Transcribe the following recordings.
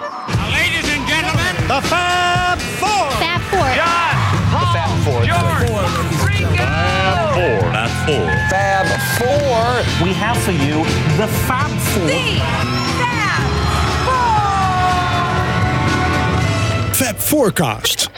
Ladies and gentlemen, The Fab Four. Fab Four. John, Paul, George, Ringo. Fab Four. Fab Four. Fab Four. We have for you the Fab Four. Fab Forecast.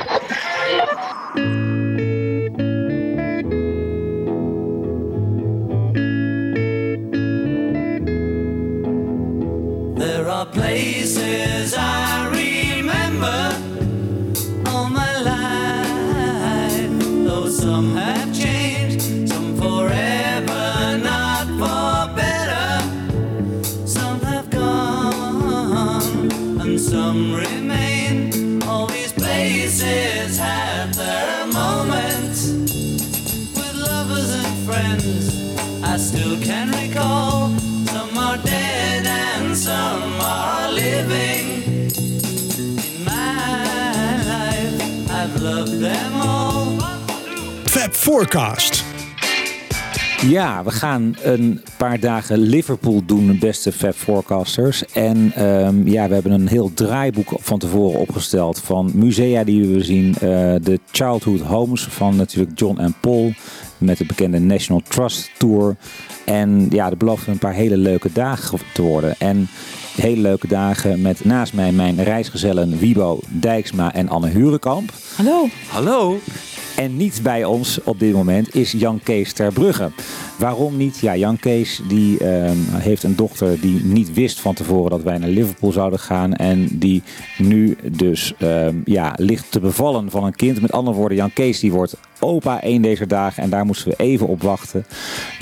Forecast. Ja, we gaan een paar dagen Liverpool doen, beste Fab Forecasters. En ehm, ja, we hebben een heel draaiboek van tevoren opgesteld van musea die we zien. eh, de Childhood Homes van natuurlijk John en Paul met de bekende National Trust Tour. En ja, er belooft een paar hele leuke dagen te worden. En hele leuke dagen met naast mij mijn reisgezellen Wiebo Dijksma en Anne Hurenkamp. Hallo. Hallo. En niet bij ons op dit moment is Jan Kees ter Brugge. Waarom niet? Ja, Jan Kees die, ehm, heeft een dochter die niet wist van tevoren dat wij naar Liverpool zouden gaan. En die nu dus ehm, ja, ligt te bevallen van een kind. Met andere woorden, Jan Kees die wordt opa één deze dagen. En daar moesten we even op wachten.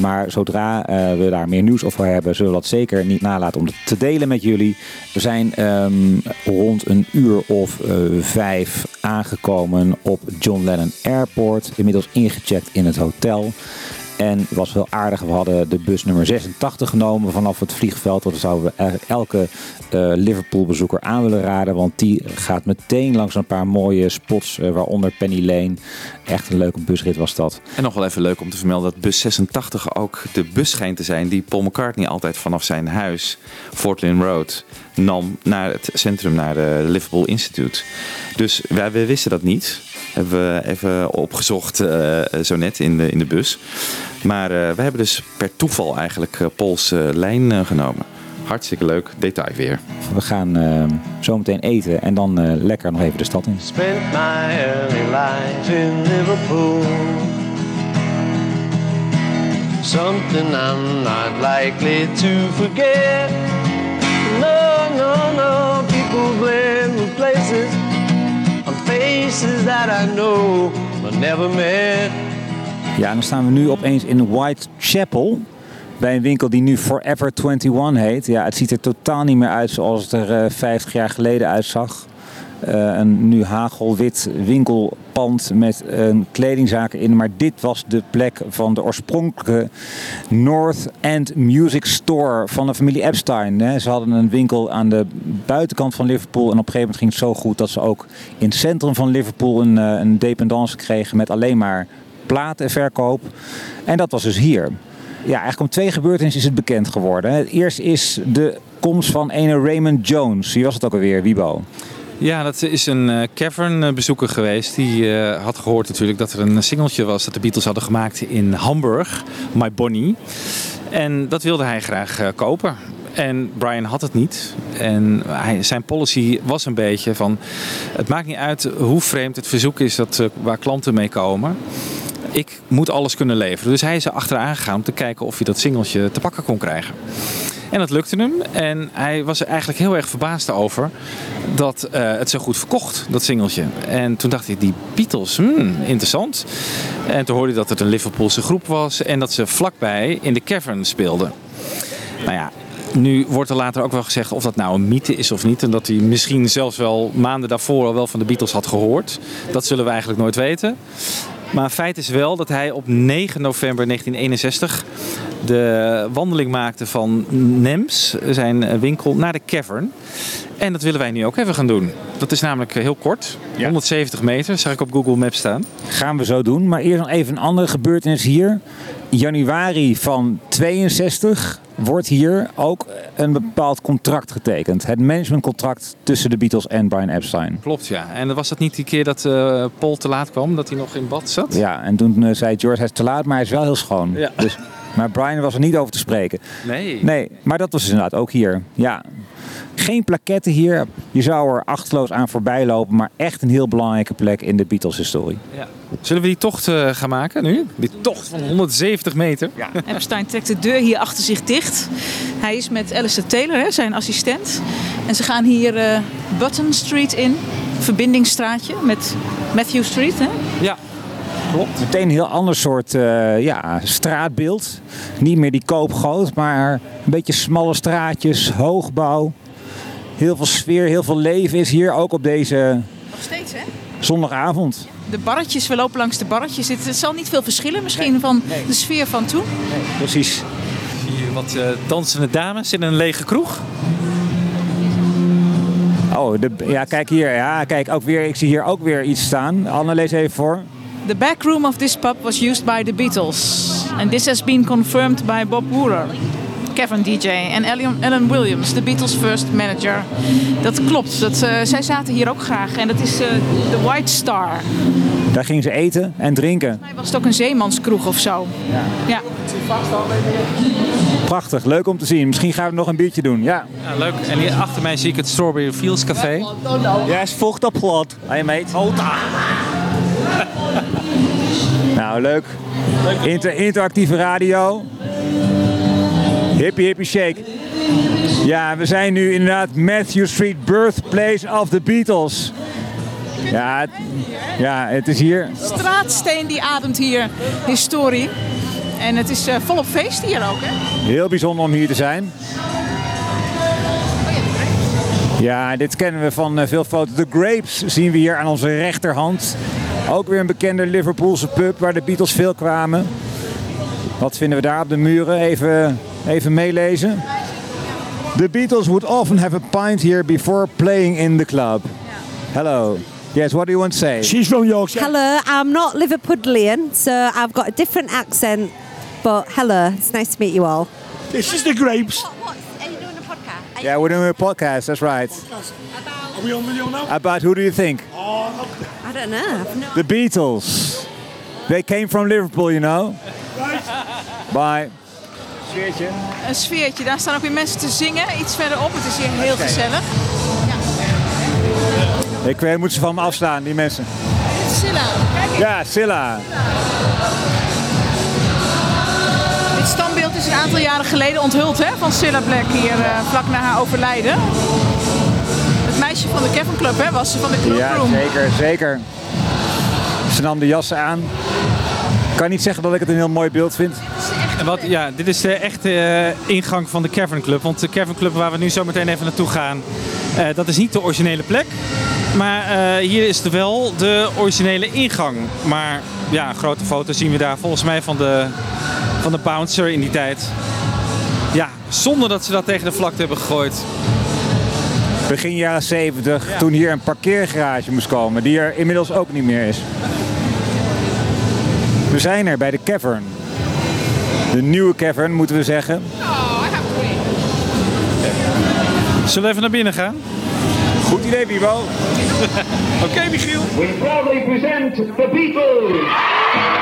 Maar zodra eh, we daar meer nieuws over hebben, zullen we dat zeker niet nalaten om te delen met jullie. We zijn ehm, rond een uur of eh, vijf aangekomen op John Lennon Airport. Inmiddels ingecheckt in het hotel. En was wel aardig. We hadden de bus nummer 86 genomen vanaf het vliegveld. Dat zouden we elke eh, Liverpool-bezoeker aan willen raden. Want die gaat meteen langs een paar mooie spots, eh, waaronder Penny Lane. Echt een leuke busrit was dat. En nog wel even leuk om te vermelden dat bus 86 ook de bus schijnt te zijn die Paul McCartney altijd vanaf zijn huis, Fort Lynn Road, nam naar het centrum, naar de Liverpool Institute. Dus wij, wij wisten dat niet. Hebben we even opgezocht eh, zo net in de, in de bus. Maar eh, we hebben dus per toeval eigenlijk eh, Pauls eh, lijn genomen. Hartstikke leuk detail weer. We gaan eh, zo meteen eten en dan eh, lekker nog even de stad in. Spent my early life in Liverpool. Something I'm not likely to forget. No, no, no. People blame the places on faces that I know but never met. Ja, dan staan we nu opeens in Whitechapel. Bij een winkel die nu Forever 21 heet. Ja, het ziet er totaal niet meer uit zoals het er eh, 50 jaar geleden uitzag. Eh, een nu hagelwit winkelpand met een kledingzaak in. Maar dit was de plek van de oorspronkelijke North End Music Store van de familie Epstein. Hè. Ze hadden een winkel aan de buitenkant van Liverpool. En op een gegeven moment ging het zo goed dat ze ook in het centrum van Liverpool een, eh, een dependance kregen met alleen maar platenverkoop. En dat was dus hier. Ja, eigenlijk om twee gebeurtenissen is het bekend geworden. Het eerst is de komst van ene Raymond Jones. Wie was het ook alweer, Wibo? Ja, dat is een eh, cavern bezoeker geweest. Die eh, had gehoord natuurlijk dat er een singeltje was dat de Beatles hadden gemaakt in Hamburg, My Bonnie. En dat wilde hij graag eh, kopen. En Brian had het niet. En zijn policy was een beetje van... Het maakt niet uit hoe vreemd het verzoek is dat, eh, waar klanten mee komen. Ik moet alles kunnen leveren. Dus hij is er achteraan gegaan om te kijken of hij dat singeltje te pakken kon krijgen. En dat lukte hem. En hij was er eigenlijk heel erg verbaasd over dat eh, het zo goed verkocht, dat singeltje. En toen dacht hij, die Beatles, hmm, interessant. En toen hoorde hij dat het een Liverpoolse groep was en dat ze vlakbij in de cavern speelden. Nou ja, nu wordt er later ook wel gezegd of dat nou een mythe is of niet. En dat hij misschien zelfs wel maanden daarvoor al wel van de Beatles had gehoord. Dat zullen we eigenlijk nooit weten. Maar feit is wel dat hij op 9 november 1961 de wandeling maakte van Nems, zijn winkel, naar de cavern. En dat willen wij nu ook even gaan doen. Dat is namelijk heel kort, 170 meter, zag ik op Google Maps staan. Gaan we zo doen. Maar eerst nog even een andere gebeurtenis hier. Januari van 62 wordt hier ook een bepaald contract getekend. Het managementcontract tussen de Beatles en Brian Epstein. Klopt, ja. En was dat niet die keer dat eh, Paul te laat kwam, dat hij nog in bad zat? Ja, en toen eh, zei George, hij is te laat, maar hij is wel heel schoon. Ja. Dus, maar Brian was er niet over te spreken. Nee. Nee, maar dat was inderdaad ook hier. Ja, geen plaketten hier. Je zou er achteloos aan voorbij lopen, maar echt een heel belangrijke plek in de Beatles-historie. Ja. Zullen we die tocht eh, gaan maken nu? Die tocht van 170 meter. Ja. Epstein trekt de deur hier achter zich dicht. Hij is met Alistair Taylor, hè, zijn assistent. En ze gaan hier eh, Button Street in, verbindingsstraatje met Matthew Street. Hè? ja. Klopt. Meteen een heel ander soort eh, ja, straatbeeld. Niet meer die koopgoot, maar een beetje smalle straatjes, hoogbouw. Heel veel sfeer, heel veel leven is hier ook op deze Nog steeds, hè? zondagavond. De barretjes, we lopen langs de barretjes. Het, het zal niet veel verschillen misschien van de sfeer van toen. Precies. Hier wat eh, dansende dames in een lege kroeg. Oh, de, ja, kijk hier. Ja, kijk, ook weer, ik zie hier ook weer iets staan. Anne, lees even voor. The back room of this pub was used by the Beatles. And this has been confirmed by Bob Wooler, Kevin DJ en Alan Alan Williams, de Beatles first manager. Dat klopt. Dat, eh, zij zaten hier ook graag. En dat is eh, de White Star. Daar gingen ze eten en drinken. Volgens mij was het ook een zeemanskroeg of zo. Ja. Prachtig, leuk om te zien. Misschien gaan we nog een biertje doen. Ja. Ja, leuk. En hier achter mij zie ik het Strawberry Fields Café. Yes, vocht op glad. Hey mate. Nou, leuk. Inter- interactieve radio. Hippie hippie shake. Ja, we zijn nu inderdaad Matthew Street, birthplace of the Beatles. Ja, het, ja, het is hier. Straatsteen die ademt hier historie. En het is eh, volop feest hier ook. Hè? Heel bijzonder om hier te zijn. Ja, dit kennen we van eh, veel foto's. The Grapes zien we hier aan onze rechterhand. Ook weer een bekende Liverpoolse pub waar de Beatles veel kwamen. Wat vinden we daar op de muren? Even, even meelezen. The Beatles would often have a pint here before playing in the club. Hello. Yes, what do you want to say? She's from Yorkshire. Hello, I'm not Liverpudlian, so I've got a different accent. But hello, it's nice to meet you all. This is the grapes. What? Are you doing a podcast? Yeah, we're doing a podcast, that's right. Are we on video now? About who do you think? I don't know. I've no The Beatles. They came from Liverpool, you know. Bye. Een sfeertje. Daar staan ook weer mensen te zingen. Iets verderop. Het is hier heel gezellig. Ik weet, moet ze van me afslaan, die mensen. Silla, kijk. Ja, Silla. Dit standbeeld is een aantal jaren geleden onthuld hè, van Cilla Black hier eh, vlak na haar overlijden. Het meisje van de Kevin Club hè, was ze van de Club Ja, zeker, zeker. Ze nam de jassen aan. Ik kan niet zeggen dat ik het een heel mooi beeld vind. En wat, ja, dit is de echte eh, ingang van de Cavern Club. Want de Cavern Club waar we nu zo meteen even naartoe gaan, eh, dat is niet de originele plek. Maar eh, hier is er wel de originele ingang. Maar ja, een grote foto zien we daar volgens mij van de, van de bouncer in die tijd. Ja, zonder dat ze dat tegen de vlakte hebben gegooid. Begin jaren 70, toen hier een parkeergarage moest komen, die er inmiddels ook niet meer is. We zijn er bij de Cavern. De nieuwe Cavern, moeten we zeggen. Zullen we even naar binnen gaan? Goed idee, Bibo. Oké, Michiel. We proudly present the Beatles.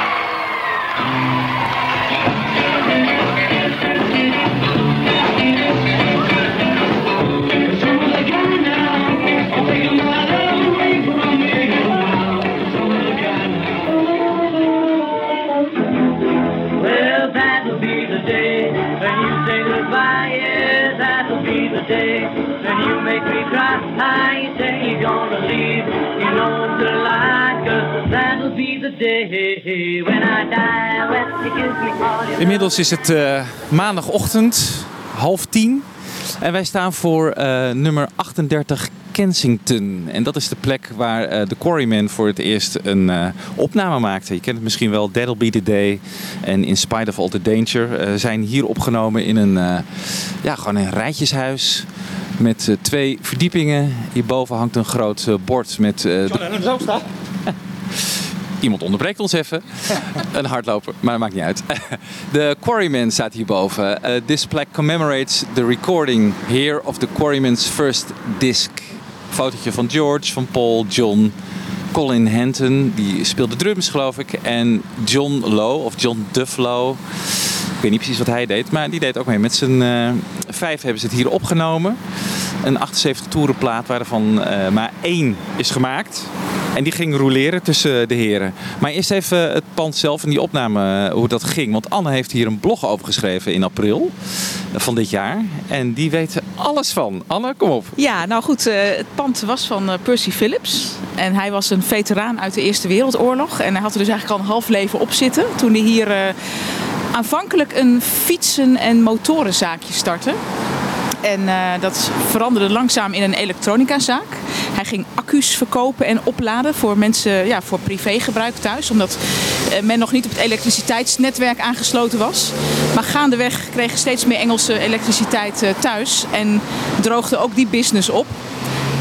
That'll be the day when you make me cry. You say you're gonna leave, you know the lie, 'cause that'll be the day when I die. Well, you give me all your Inmiddels is het eh, maandagochtend, half tien. En wij staan voor eh, nummer 38 Kensington. En dat is de plek waar eh, de Quarrymen voor het eerst een eh, opname maakten. Je kent het misschien wel, That'll Be The Day en In Spite of All The Danger. eh, zijn hier opgenomen in een, ja, gewoon een rijtjeshuis. Met twee verdiepingen. Hierboven hangt een groot bord met... eh, de- Iemand onderbreekt ons even. een hardloper, maar dat maakt niet uit. De Quarryman staat hierboven. Uh, this plaque commemorates the recording here of the Quarryman's first disc. Fotootje van George, van Paul, John, Colin Henton, die speelde drums geloof ik. En John Lowe, of John Dufflo. Ik weet niet precies wat hij deed, maar die deed ook mee. Met z'n uh, vijf hebben ze het hier opgenomen. Een 78 toerenplaat waarvan uh, maar één is gemaakt. En die ging roleren tussen de heren. Maar eerst even het pand zelf en die opname, hoe dat ging. Want Anne heeft hier een blog over geschreven in april van dit jaar. En die weet er alles van. Anne, kom op. Ja, nou goed. Het pand was van Percy Phillips. En hij was een veteraan uit de Eerste Wereldoorlog. En hij had er dus eigenlijk al een half leven op zitten. Toen hij hier aanvankelijk een fietsen- en motorenzaakje startte. En uh, dat veranderde langzaam in een elektronicazaak. Hij ging accu's verkopen en opladen voor mensen, ja, voor privégebruik thuis. Omdat uh, men nog niet op het elektriciteitsnetwerk aangesloten was. Maar gaandeweg kregen steeds meer Engelse elektriciteit uh, thuis. En droogde ook die business op.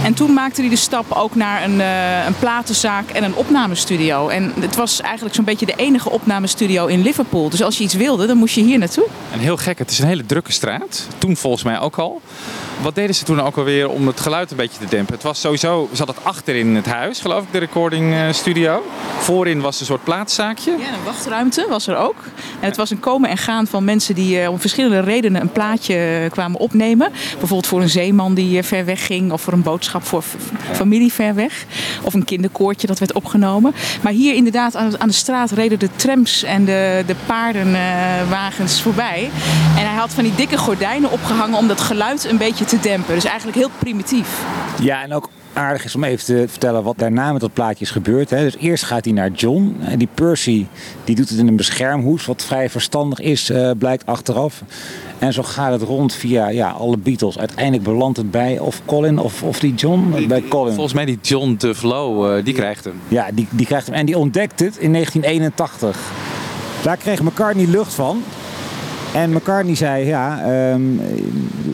En toen maakte hij de stap ook naar een, uh, een platenzaak en een opnamestudio. En het was eigenlijk zo'n beetje de enige opnamestudio in Liverpool. Dus als je iets wilde, dan moest je hier naartoe. En heel gek, het is een hele drukke straat. Toen volgens mij ook al. Wat deden ze toen ook alweer om het geluid een beetje te dempen? Het was sowieso, zat het achter in het huis, geloof ik, de recording studio. Voorin was een soort plaatszaakje. Ja, een wachtruimte was er ook. En het was een komen en gaan van mensen die uh, om verschillende redenen een plaatje kwamen opnemen. Bijvoorbeeld voor een zeeman die ver weg ging of voor een boodschap voor familie ver weg. Of een kinderkoortje dat werd opgenomen. Maar hier inderdaad aan, de straat reden de trams en de, de paardenwagens voorbij. En hij had van die dikke gordijnen opgehangen om dat geluid een beetje te dempen. Dus eigenlijk heel primitief. Ja, en ook aardig is om even te vertellen wat daarna met dat plaatje is gebeurd. Hè. Dus eerst gaat hij naar John. En die Percy die doet het in een beschermhoes, wat vrij verstandig is, uh, blijkt achteraf. En zo gaat het rond via ja, alle Beatles. Uiteindelijk belandt het bij of Colin of, of die John. Die, bij Colin. Volgens mij die John DeVlo, uh, die krijgt hem. Ja, die, die krijgt hem. En die ontdekt het in 1981. Daar kreeg McCartney lucht van. En McCartney zei, ja, um,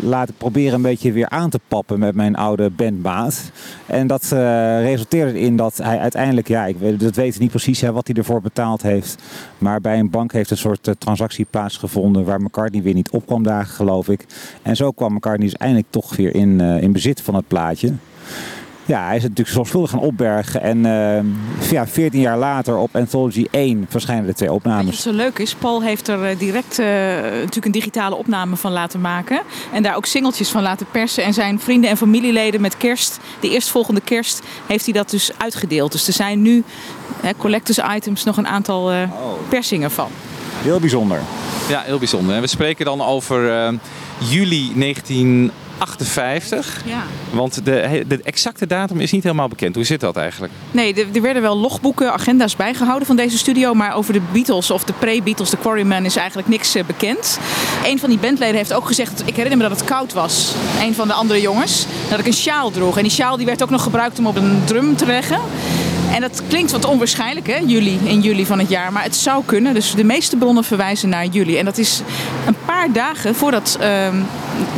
laat ik proberen een beetje weer aan te pappen met mijn oude bandmaat. En dat uh, resulteerde in dat hij uiteindelijk, ja, ik weet, dat weet niet precies hè, wat hij ervoor betaald heeft. Maar bij een bank heeft een soort uh, transactie plaatsgevonden waar McCartney weer niet op kwam dagen, geloof ik. En zo kwam McCartney dus eindelijk toch weer in, uh, in bezit van het plaatje. Ja, hij is het natuurlijk zorgvuldig gaan opbergen. En uh, ja, 14 jaar later op Anthology 1 verschijnen de twee opnames. Wat zo leuk is, Paul heeft er direct uh, natuurlijk een digitale opname van laten maken. En daar ook singeltjes van laten persen. En zijn vrienden en familieleden met kerst, de eerstvolgende kerst, heeft hij dat dus uitgedeeld. Dus er zijn nu hè, collectors items nog een aantal uh, oh. persingen van. Heel bijzonder. Ja, heel bijzonder. En we spreken dan over uh, juli 19... 58. Ja. Want de, de, exacte datum is niet helemaal bekend. Hoe zit dat eigenlijk? Nee, er werden wel logboeken, agenda's bijgehouden van deze studio. Maar over de Beatles of de pre-Beatles, de Quarrymen, is eigenlijk niks uh, bekend. Een van die bandleden heeft ook gezegd, ik herinner me dat het koud was. Een van de andere jongens. Dat ik een sjaal droeg. En die sjaal die werd ook nog gebruikt om op een drum te leggen. En dat klinkt wat onwaarschijnlijk, hè, juli, in juli van het jaar. Maar het zou kunnen. Dus de meeste bronnen verwijzen naar juli. En dat is een paar dagen voordat uh,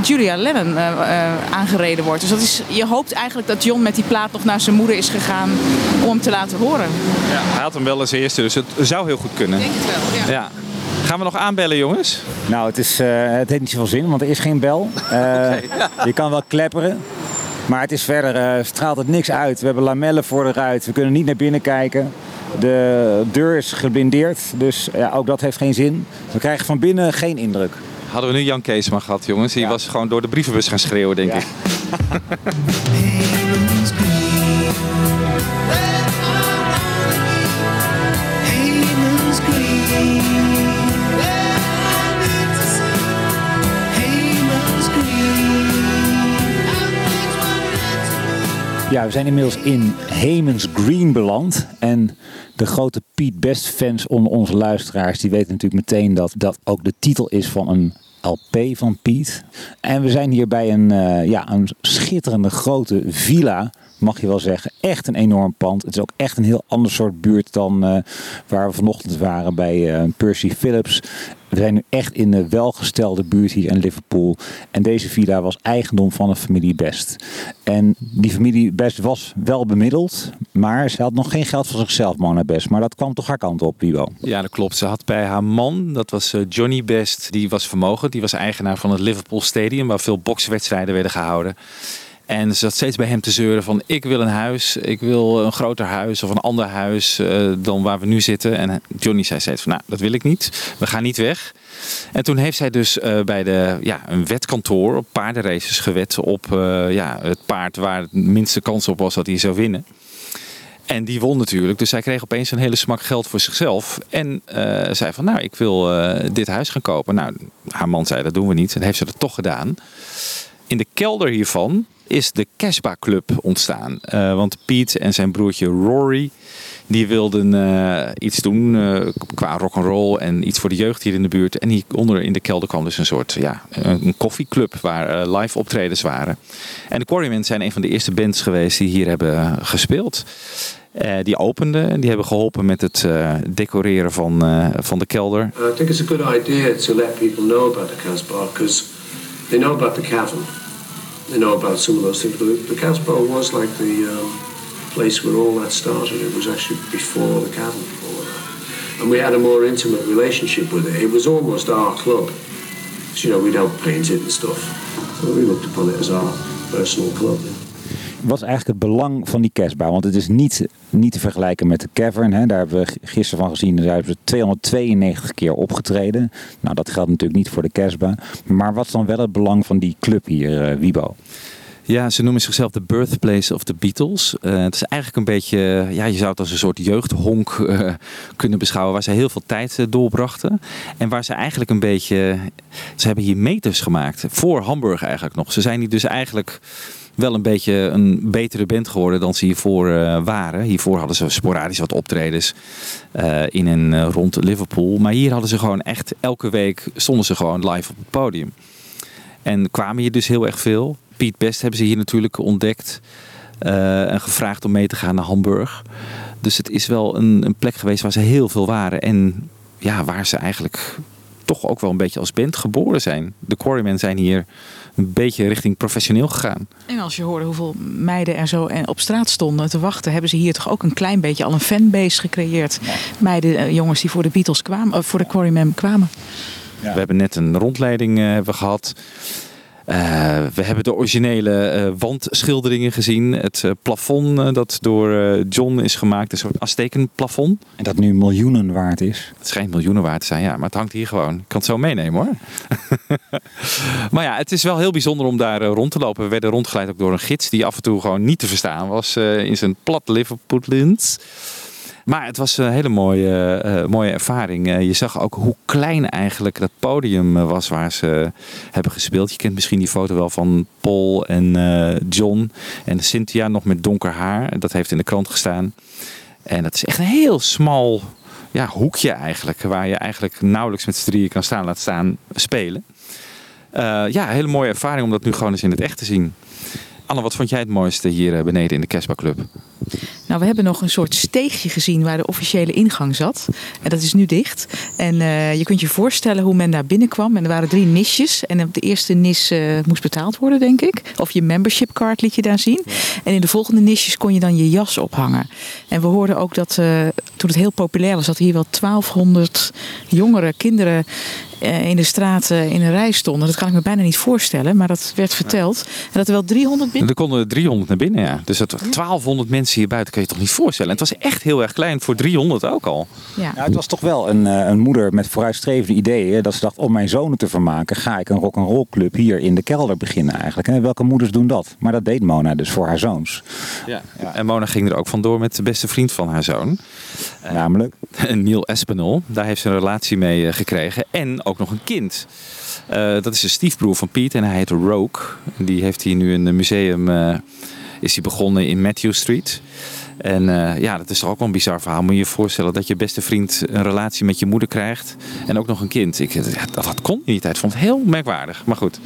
Julia Lennon uh, uh, aangereden wordt. Dus dat is, je hoopt eigenlijk dat John met die plaat nog naar zijn moeder is gegaan om hem te laten horen. Ja, hij had hem wel als eerste, dus het zou heel goed kunnen. Ik denk het wel, ja. ja. Gaan we nog aanbellen, jongens? Nou, het, is, uh, het heeft niet zoveel zin, want er is geen bel. Uh, okay. Je kan wel klepperen. Maar het is verder, uh, straalt het niks uit. We hebben lamellen voor de ruit. We kunnen niet naar binnen kijken. De deur is geblindeerd. Dus ja, ook dat heeft geen zin. We krijgen van binnen geen indruk. Hadden we nu Jan Kees maar gehad, jongens. Die ja. was gewoon door de brievenbus gaan schreeuwen, denk ja. ik. We zijn inmiddels in Hemens Green beland. En de grote Piet Best fans onder onze luisteraars... die weten natuurlijk meteen dat dat ook de titel is van een LP van Piet. En we zijn hier bij een, uh, ja, een schitterende grote villa mag je wel zeggen. Echt een enorm pand. Het is ook echt een heel ander soort buurt dan uh, waar we vanochtend waren bij uh, Percy Phillips. We zijn nu echt in de welgestelde buurt hier in Liverpool. En deze villa was eigendom van een familie Best. En die familie Best was wel bemiddeld, maar ze had nog geen geld voor zichzelf, Mona Best. Maar dat kwam toch haar kant op, Wibo? Ja, dat klopt. Ze had bij haar man, dat was eh, Johnny Best, die was vermogen. Die was eigenaar van het Liverpool Stadium, waar veel bokswedstrijden werden gehouden. En ze zat steeds bij hem te zeuren van ik wil een huis, ik wil een groter huis of een ander huis eh, dan waar we nu zitten. En Johnny zei steeds van nou dat wil ik niet, we gaan niet weg. En toen heeft zij dus eh, bij de, ja, een wetkantoor op paardenraces gewet op eh, ja, het paard waar het minste kans op was dat hij zou winnen. En die won natuurlijk. Dus zij kreeg opeens een hele smak geld voor zichzelf. En zei van, nou, ik wil dit huis gaan kopen. Nou, haar man zei, dat doen we niet. En heeft ze dat toch gedaan. In de kelder hiervan is de Casbah Club ontstaan. Eh, want Piet en zijn broertje Rory... die wilden eh, iets doen eh, qua rock'n'roll en iets voor de jeugd hier in de buurt. En hieronder in de kelder kwam dus een soort ja, een, koffieclub waar live optredens waren. En de Quarrymen zijn een van de eerste bands geweest die hier hebben gespeeld. Die openden en die hebben geholpen met het decoreren van, eh, van de kelder. It's a good idea to let people know about the Casbah because they know about the cavern. They know about some of those things. But the, Casbah was like the um, place where all that started. It was actually before the cavern, before that. And we had a more intimate relationship with it. It was almost our club. 'Cause, you know, we'd help paint it and stuff. So we looked upon it as our personal club. Wat is eigenlijk het belang van die Casbah? Want het is niet, niet te vergelijken met de Cavern. Hè. Daar hebben we gisteren van gezien. Daar hebben ze 292 keer opgetreden. Nou, dat geldt natuurlijk niet voor de Casbah. Maar wat is dan wel het belang van die club hier, eh, Wibo? Ja, ze noemen zichzelf de birthplace of the Beatles. Eh, het is eigenlijk een beetje, ja, je zou het als een soort jeugdhonk eh, kunnen beschouwen, waar ze heel veel tijd doorbrachten. En waar ze eigenlijk een beetje, ze hebben hier meters gemaakt, voor Hamburg eigenlijk nog. Ze zijn hier dus eigenlijk wel een beetje een betere band geworden dan ze hiervoor eh, waren. Hiervoor hadden ze sporadisch wat optredens eh, in en eh, rond Liverpool. Maar hier hadden ze gewoon echt, elke week stonden ze gewoon live op het podium. En kwamen hier dus heel erg veel. Piet Best hebben ze hier natuurlijk ontdekt. en gevraagd om mee te gaan naar Hamburg. Dus het is wel een, een plek geweest waar ze heel veel waren. En ja, waar ze eigenlijk toch ook wel een beetje als band geboren zijn. De Quarrymen zijn hier een beetje richting professioneel gegaan. En als je hoorde hoeveel meiden er zo en op straat stonden te wachten, hebben ze hier toch ook een klein beetje al een fanbase gecreëerd. Meiden, eh, jongens die voor de Beatles kwamen, of voor de Quarrymen kwamen. We hebben net een rondleiding eh, hebben gehad. Eh, we hebben de originele eh, wandschilderingen gezien. Het eh, plafond dat door John is gemaakt, een soort Aztekenplafond. En dat nu miljoenen waard is. Het schijnt miljoenen waard te zijn, ja, maar het hangt hier gewoon. Ik kan het zo meenemen hoor. maar ja, het is wel heel bijzonder om daar rond te lopen. We werden rondgeleid ook door een gids die af en toe gewoon niet te verstaan was in zijn plat Liverpoolins. Maar het was een hele mooie, eh, mooie ervaring. Eh, je zag ook hoe klein eigenlijk dat podium eh, was waar ze hebben gespeeld. Je kent misschien die foto wel van Paul en eh, John en Cynthia nog met donker haar. Dat heeft in de krant gestaan. En dat is echt een heel smal ja, hoekje eigenlijk. Waar je eigenlijk nauwelijks met z'n drieën kan staan, laat staan spelen. Eh, ja, hele mooie ervaring om dat nu gewoon eens in het echt te zien. Anne, wat vond jij het mooiste hier eh, beneden in de Casbah Club? Nou, we hebben nog een soort steegje gezien waar de officiële ingang zat. En dat is nu dicht. En eh, je kunt je voorstellen hoe men daar binnenkwam. En er waren drie nisjes. En op de eerste nis eh, moest betaald worden, denk ik. Of je membership card liet je daar zien. En in de volgende nisjes kon je dan je jas ophangen. En we hoorden ook dat eh, toen het heel populair was, dat hier wel 1200 jongeren, kinderen in de straten in een rij stonden. Dat kan ik me bijna niet voorstellen, maar dat werd verteld. En dat er wel 300 binnen. Er konden 300 naar binnen, ja. Dus dat 1200 mensen hier buiten kan je toch niet voorstellen. En het was echt heel erg klein voor 300 ook al. Ja. Nou, het was toch wel een, eh, een moeder met vooruitstrevende ideeën. Dat ze dacht, om mijn zonen te vermaken, ga ik een rock'n'roll club hier in de kelder beginnen eigenlijk. En welke moeders doen dat? Maar dat deed Mona dus voor haar zoons. Ja. En Mona ging er ook vandoor met de beste vriend van haar zoon. Namelijk? Neil Espinol. Daar heeft ze een relatie mee eh, gekregen. En ook nog een kind. Eh, dat is een stiefbroer van Piet en hij heet Rogue. Die heeft hier nu een museum eh, is hij begonnen in Matthew Street. En eh, ja, dat is toch ook wel een bizar verhaal. Moet je je voorstellen dat je beste vriend een relatie met je moeder krijgt. En ook nog een kind. Ik, ja, dat, dat kon in die tijd. Vond het heel merkwaardig. Maar goed.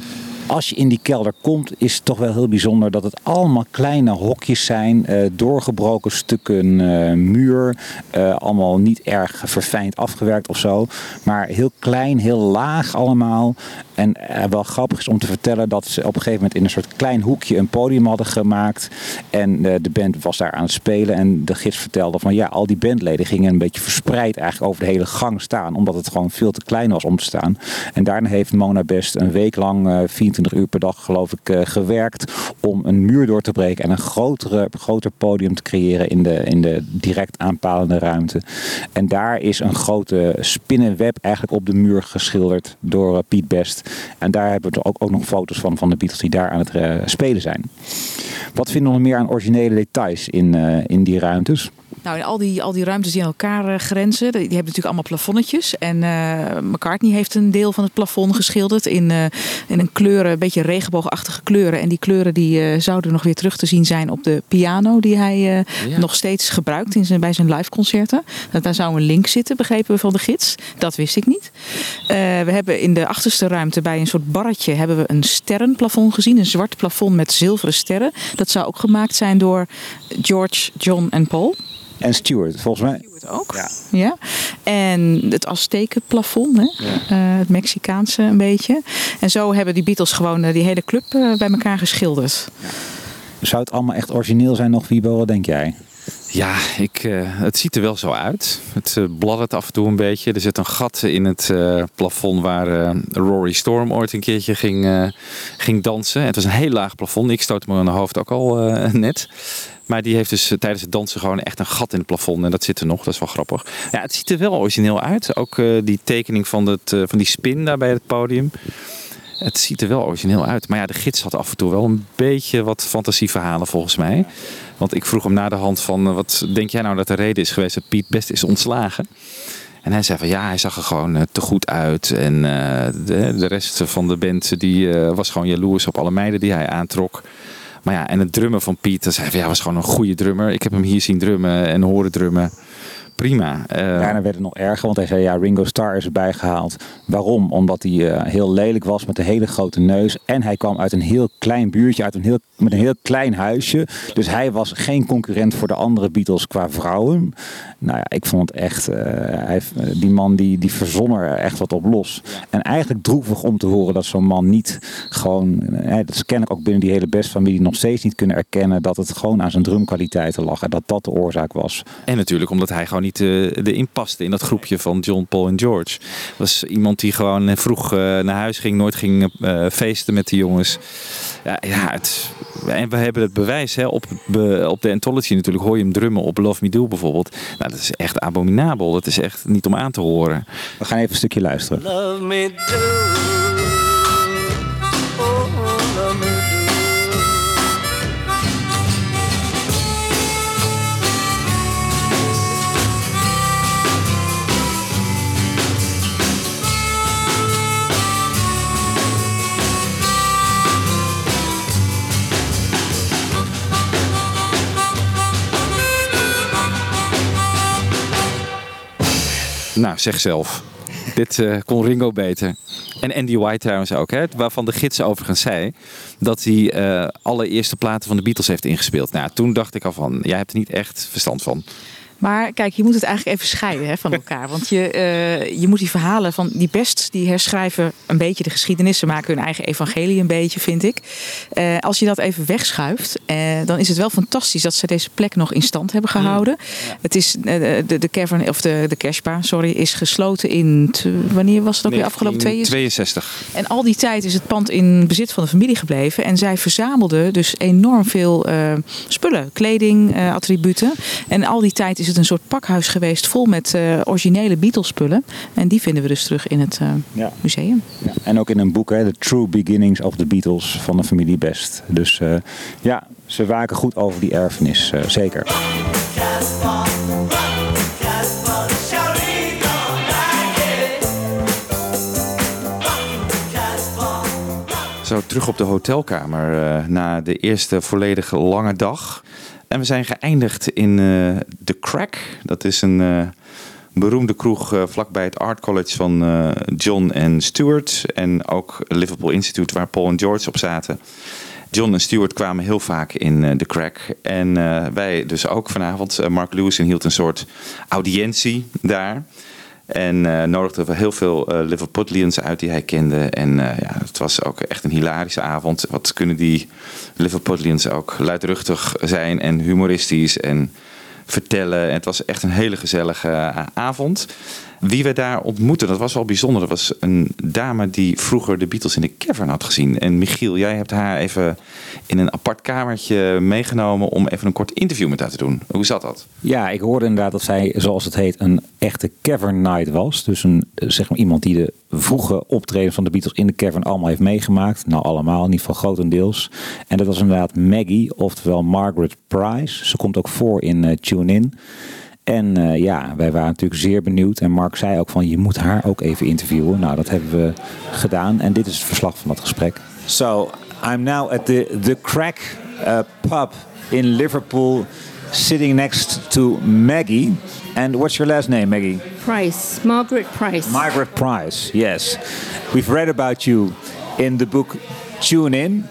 Als je in die kelder komt, is het toch wel heel bijzonder dat het allemaal kleine hokjes zijn. eh, doorgebroken stukken eh, muur. eh, allemaal niet erg verfijnd afgewerkt of zo. Maar heel klein, heel laag allemaal. En wel grappig is om te vertellen dat ze op een gegeven moment in een soort klein hoekje een podium hadden gemaakt. En de band was daar aan het spelen. En de gids vertelde van ja, al die bandleden gingen een beetje verspreid eigenlijk over de hele gang staan. Omdat het gewoon veel te klein was om te staan. En daarna heeft Mona Best een week lang, eh, 24 uur per dag geloof ik, eh, gewerkt. Om een muur door te breken en een grotere, groter podium te creëren in de, in de direct aanpalende ruimte. En daar is een grote spinnenweb eigenlijk op de muur geschilderd door eh, Piet Best. En daar hebben we ook, ook nog foto's van, van de Beatles die daar aan het eh, spelen zijn. Wat vinden we nog meer aan originele details in, in die ruimtes? Nou, al die, al die ruimtes die aan elkaar eh, grenzen, die hebben natuurlijk allemaal plafonnetjes. En eh, McCartney heeft een deel van het plafond geschilderd in, eh, in een kleuren, een beetje regenboogachtige kleuren. En die kleuren die zouden nog weer terug te zien zijn op de piano die hij Ja. nog steeds gebruikt in zijn, bij zijn liveconcerten. Dat Daar zou een link zitten, begrepen we van de gids. Dat wist ik niet. We hebben in de achterste ruimte bij een soort barretje hebben we een sterrenplafond gezien. Een zwart plafond met zilveren sterren. Dat zou ook gemaakt zijn door George, John en Paul. En Stuart, volgens mij. ook. Ja. En het Aztekenplafond, hè? Eh, het Mexicaanse een beetje. En zo hebben die Beatles gewoon eh, die hele club eh, bij elkaar geschilderd. Zou het allemaal echt origineel zijn nog, Wiebo? Wat denk jij? Ja, ik, eh, het ziet er wel zo uit. Het eh, bladdert af en toe een beetje. Er zit een gat in het eh, plafond waar eh, Rory Storm ooit een keertje ging, eh, ging dansen. Het was een heel laag plafond. Ik stoot me aan de hoofd ook al eh, net. Maar die heeft dus eh, tijdens het dansen gewoon echt een gat in het plafond. En dat zit er nog. Dat is wel grappig. Ja, het ziet er wel origineel uit. Ook eh, die tekening van, het, eh, van die spin daar bij het podium. Het ziet er wel origineel uit. Maar ja, de gids had af en toe wel een beetje wat fantasieverhalen volgens mij. Want ik vroeg hem na de hand van... wat denk jij nou dat de reden is geweest dat Piet best is ontslagen? En hij zei van ja, hij zag er gewoon te goed uit. En de, de rest van de band die, was gewoon jaloers op alle meiden die hij aantrok. Maar ja, en het drummen van Piet, dat ja, was gewoon een goede drummer. Ik heb hem hier zien drummen en horen drummen. Prima. Eh, Daarna werd het nog erger, want hij zei ja, Ringo Starr is erbij gehaald. Waarom? Omdat hij eh, heel lelijk was met een hele grote neus. En hij kwam uit een heel klein buurtje, uit een heel, met een heel klein huisje. Dus hij was geen concurrent voor de andere Beatles qua vrouwen. Nou ja, ik vond het echt, eh, hij, die man die, die verzon er echt wat op los. En eigenlijk droevig om te horen dat zo'n man niet gewoon, dat is kennelijk ook binnen die hele bestfamilie nog steeds niet kunnen erkennen dat het gewoon aan zijn drumkwaliteiten lag. En dat dat de oorzaak was. En natuurlijk omdat hij gewoon niet uh, erin paste in dat groepje van John, Paul en George. Was iemand die gewoon eh, vroeg uh, naar huis ging, nooit ging uh, feesten met de jongens. Ja, ja het, en we hebben het bewijs hè, op, op de Anthology natuurlijk. Hoor je hem drummen op Love Me Do bijvoorbeeld. Nou, dat is echt abominabel. Dat is echt niet om aan te horen. We gaan even een stukje luisteren. Love me do. Nou, zeg zelf. Dit uh, kon Ringo beter. En Andy White trouwens ook, hè? waarvan de gids overigens zei dat hij alle eerste platen van de Beatles heeft ingespeeld. Nou, toen dacht ik al van, jij hebt er niet echt verstand van. Maar kijk, je moet het eigenlijk even scheiden hè, van elkaar. Want je, uh, je moet die verhalen van die best, die herschrijven een beetje de geschiedenis. Ze maken hun eigen evangelie een beetje, vind ik. Uh, als je dat even wegschuift, uh, dan is het wel fantastisch dat ze deze plek nog in stand hebben gehouden. Ja. Het is, de, de cavern, of de, de cashbar, sorry, is gesloten in, te, wanneer was het ook weer afgelopen? 62. En al die tijd is het pand in bezit van de familie gebleven. En zij verzamelden dus enorm veel spullen, kleding, attributen. En al die tijd is het een soort pakhuis geweest vol met uh, originele Beatles spullen. En die vinden we dus terug in het uh, ja. museum. Ja. En ook in een boek, hè, The True Beginnings of the Beatles van de familie Best. Dus uh, ja, ze waken goed over die erfenis, zeker. Zo, terug op de hotelkamer na de eerste volledige lange dag. En we zijn geëindigd in uh, The Crack. Dat is een uh, beroemde kroeg eh, vlakbij het Art College van eh, John en Stuart. En ook Liverpool Institute, waar Paul en George op zaten. John en Stuart kwamen heel vaak in eh, de crack. En eh, wij dus ook vanavond. Eh, Mark Lewison hield een soort audiëntie daar. En eh nodigde heel veel eh Liverpudlians uit die hij kende. En eh, ja, het was ook echt een hilarische avond. Wat kunnen die Liverpudlians ook luidruchtig zijn en humoristisch en vertellen. En het was echt een hele gezellige avond. Wie we daar ontmoetten, dat was wel bijzonder. Dat was een dame die vroeger de Beatles in de cavern had gezien. En Michiel, jij hebt haar even in een apart kamertje meegenomen om even een kort interview met haar te doen. Hoe zat dat? Ja, ik hoorde inderdaad dat zij, zoals het heet, een echte cavern night was. Dus een, zeg maar iemand die de vroege optreden van de Beatles in de cavern allemaal heeft meegemaakt. Nou, allemaal, in ieder geval grotendeels. En dat was inderdaad Maggie, oftewel Margaret Price. Ze komt ook voor in eh, Tune In. En eh, ja, wij waren natuurlijk zeer benieuwd. En Mark zei ook van, je moet haar ook even interviewen. Nou, dat hebben we gedaan. En dit is het verslag van dat gesprek. So, I'm now at the, the Crack uh, pub in Liverpool, sitting next to Maggie. And what's your last name, Maggie? Price, Margaret Price. Margaret Price, yes. We've read about you in the book Tune In.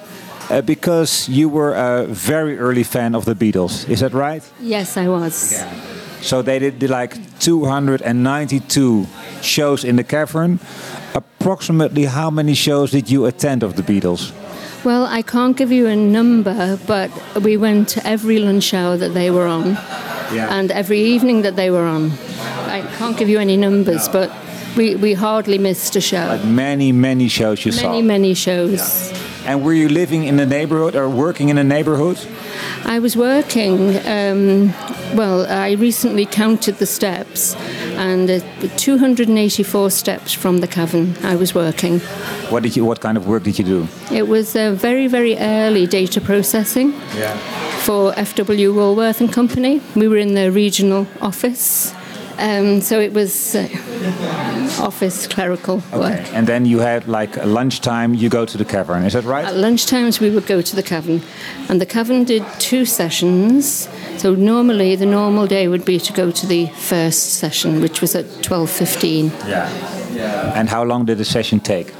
Uh, because you were a very early fan of the Beatles, is that right? yes, I was. So they did, did like 292 shows in the cavern. Approximately how many shows did you attend of the Beatles? Well, I can't give you a number, but we went to every lunch hour that they were on, and every evening that they were on. I can't give you any numbers, but we, we hardly missed a show. Like many, many shows you saw. Many, many shows. And were you living in the neighborhood or working in the neighborhood? I was working. Um, well, I recently counted the steps, and uh, 284 steps from the cavern. I was working. What did you? What kind of work did you do? It was uh, very, very early data processing for FW Woolworth and Company. We were in the regional office, um, so it was uh, office clerical work. And then you had like lunchtime. You go to the cavern. Is that right? At lunchtimes, we would go to the cavern, and the cavern did two sessions. So normally, the normal day would be to go to the first session, which was at twelve fifteen. Yeah. And how long did the session take?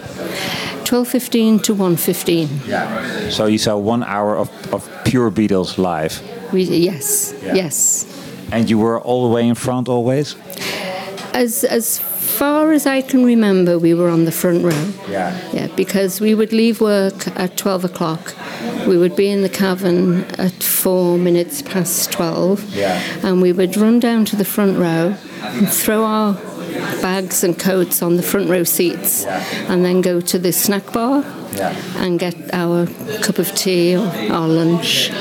Twelve fifteen to one fifteen. Yeah. So you saw one hour of, of pure Beatles live. We yes, Yeah. yes. And you were all the way in front always? As as far as I can remember, we were on the front row. Yeah. Yeah, because we would leave work at 12 o'clock. We would be in the cavern at four minutes past 12. Yeah. And we would run down to the front row and throw our bags and coats on the front row seats and then go to the snack bar Yeah. and get our cup of tea or our lunch.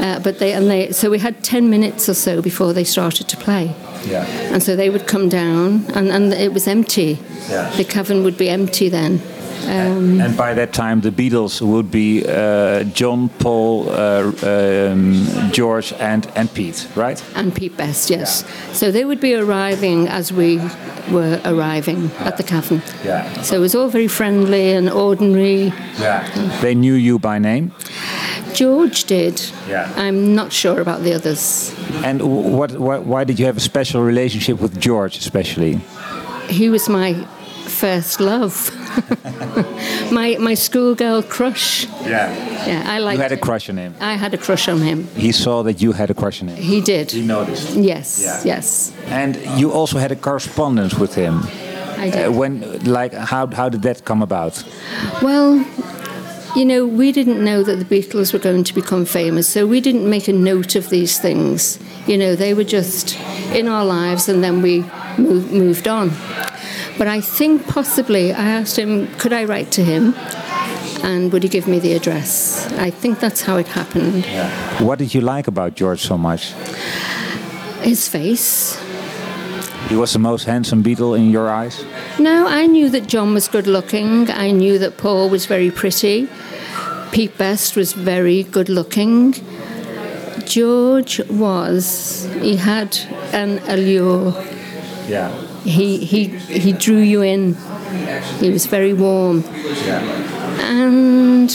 Uh, but they and they so we had 10 minutes or so before they started to play. Yeah. And so they would come down, and, and it was empty. Yeah. The cavern would be empty then. Um, And by that time, the Beatles would be uh, John, Paul, uh, um, George, and, and Pete, right? and Pete Best, yes. So they would be arriving as we were arriving at the cavern. Yeah. So it was all very friendly and ordinary. Yeah. They knew you by name. George did. Yeah. I'm not sure about the others. And what, what, why did you have a special relationship with George, especially? He was my first love. my my schoolgirl crush. Yeah. Yeah, I like. You had a crush on him. I had a crush on him. He saw that you had a crush on him. He did. He noticed. Yes. Yeah. Yes. And you also had a correspondence with him. I did. Uh, when, like, how, how did that come about? Well, you know, we didn't know that the Beatles were going to become famous, so we didn't make a note of these things. You know, they were just in our lives, and then we move, moved on. But I think possibly I asked him, could I write to him? And would he give me the address? I think that's how it happened. What did you like about George so much? His face. He was the most handsome beetle in your eyes? No, I knew that John was good looking. I knew that Paul was very pretty. Pete Best was very good looking. George was, he had an allure. Yeah. He, he, he drew you in. He was very warm. And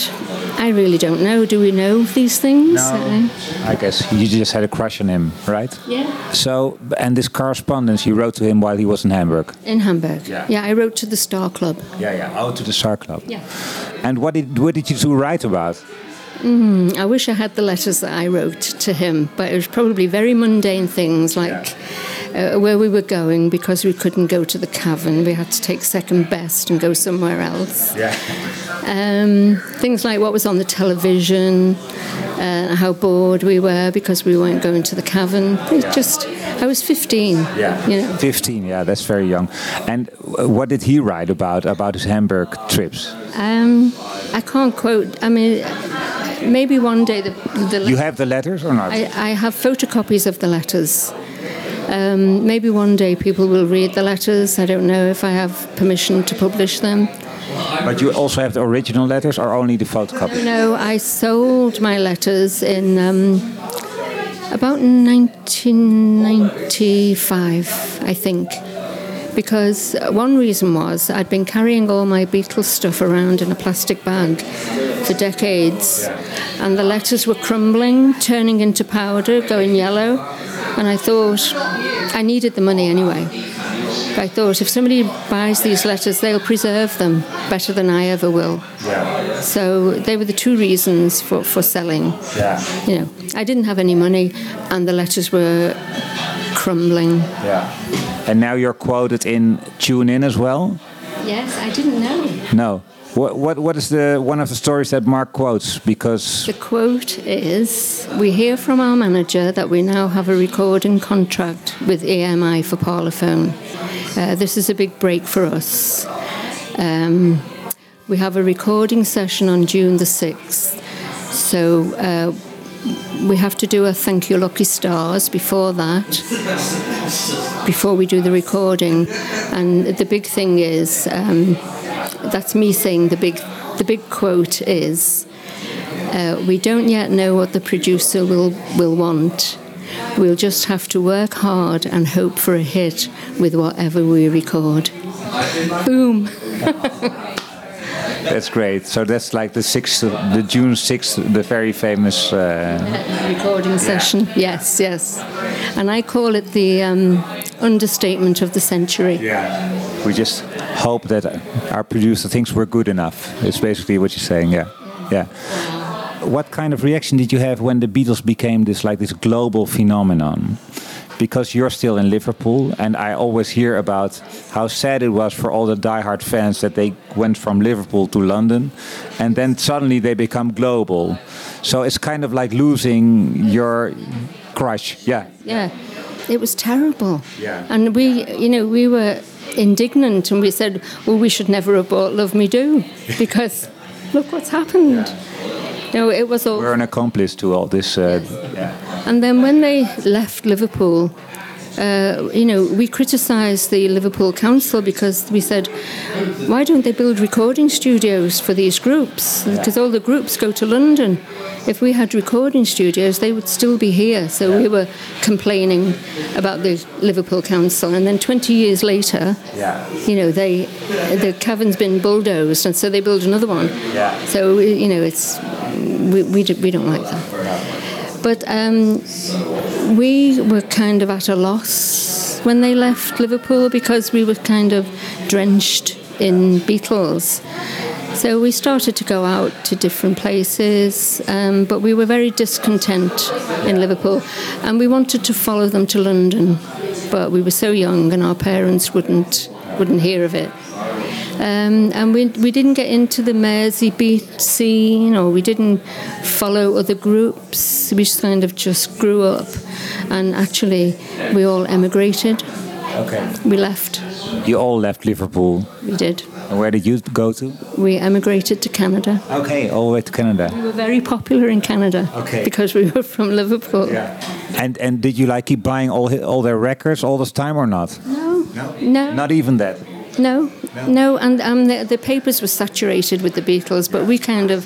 I really don't know. Do we know these things? Uh, I guess you just had a crush on him, right? Yeah. So, and this correspondence you wrote to him while he was in Hamburg. in Hamburg. Yeah. Yeah, I wrote to the Star Club. Yeah, yeah. Oh, to the Star Club. Yeah. And what did what did you two write about? Mm, I wish I had the letters that I wrote to him, but it was probably very mundane things like uh, where we were going because we couldn't go to the cavern. We had to take second best and go somewhere else. Yeah. Um, things like what was on the television, uh, how bored we were because we weren't going to the cavern. It just, I was 15. Yeah. You know. 15, yeah, that's very young. And what did he write about about his Hamburg trips? Um, I can't quote. I mean, maybe one day the the. You have the letters or not? I, I have photocopies of the letters. Um, maybe one day people will read the letters. I don't know if I have permission to publish them. But you also have the original letters or only the photocopy? No, I sold my letters in um, about 1995, I think. Because one reason was I'd been carrying all my Beatles stuff around in a plastic bag for decades, and the letters were crumbling, turning into powder, going yellow, and I thought I needed the money anyway. I thought if somebody buys these letters, they'll preserve them better than I ever will. Yeah. So they were the two reasons for, for selling. Yeah. You know, I didn't have any money, and the letters were crumbling. Yeah. And now you're quoted in Tune In as well? Yes, I didn't know. No. What, what, what is the one of the stories that Mark quotes? Because The quote is We hear from our manager that we now have a recording contract with EMI for Parlophone. Uh, this is a big break for us. Um, we have a recording session on June the 6th. So uh, we have to do a thank you, Lucky Stars, before that, before we do the recording. And the big thing is um, that's me saying the big, the big quote is uh, we don't yet know what the producer will, will want. We'll just have to work hard and hope for a hit with whatever we record. Boom. that's great. So that's like the sixth, the June sixth, the very famous. Uh, recording session. Yes, yes. And I call it the um, understatement of the century. Yeah, we just hope that our producer thinks we're good enough. It's basically what you're saying. Yeah, yeah. What kind of reaction did you have when the Beatles became this like this global phenomenon? Because you're still in Liverpool, and I always hear about how sad it was for all the diehard fans that they went from Liverpool to London, and then suddenly they become global. So it's kind of like losing your crush. Yeah. Yeah, it was terrible. Yeah. And we, you know, we were indignant and we said, well, we should never have bought Love Me Do because look what's happened. You know, it was all. We're an accomplice to all this. Uh, yeah. And then when they left Liverpool, uh, you know, we criticised the Liverpool Council because we said, why don't they build recording studios for these groups? Because all the groups go to London. If we had recording studios, they would still be here. So we were complaining about the Liverpool Council. And then 20 years later, Yeah. you know, they the cavern's been bulldozed, and so they build another one. Yeah. So you know, it's we we, do, we don't like that. But um, we were kind of at a loss when they left Liverpool because we were kind of drenched in Beatles. So we started to go out to different places, um, but we were very discontent in Liverpool, and we wanted to follow them to London, but we were so young, and our parents wouldn't wouldn't hear of it. Um, and we, we didn't get into the Mersey beat scene or we didn't follow other groups. We just kind of just grew up. And actually, we all emigrated. Okay. We left. You all left Liverpool. We did. And where did you go to? We emigrated to Canada. Okay, all the way to Canada. We were very popular in Canada Okay. because we were from Liverpool. Yeah. And and did you like keep buying all all their records all this time or not? No. No. Not even that. No, no, and um, the, the papers were saturated with the Beatles, but we kind of,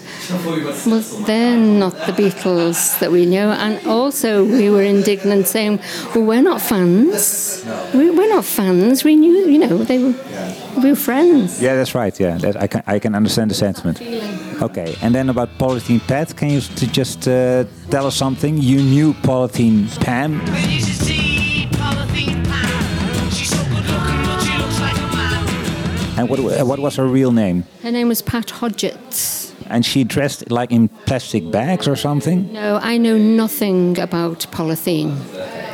well, they're not the Beatles that we know. And also, we were indignant saying, well, we're not fans. We, we're not fans. We knew, you know, they were, we were friends. Yeah, that's right. Yeah, that, I can I can understand the sentiment. Okay, and then about Polythene Pat, can you t- just uh, tell us something? You knew Polythene Pam. And what, uh, what was her real name? Her name was Pat Hodgetts. And she dressed like in plastic bags or something? No, I know nothing about polythene.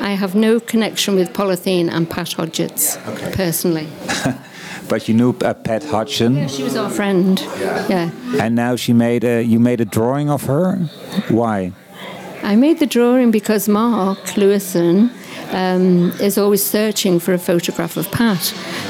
I have no connection with polythene and Pat Hodgetts personally. But you knew uh, Pat Hodgson. She was our friend. Yeah. And now she made a, you made a drawing of her? Why? I made the drawing because Mark Lewison um, is always searching for a photograph of Pat.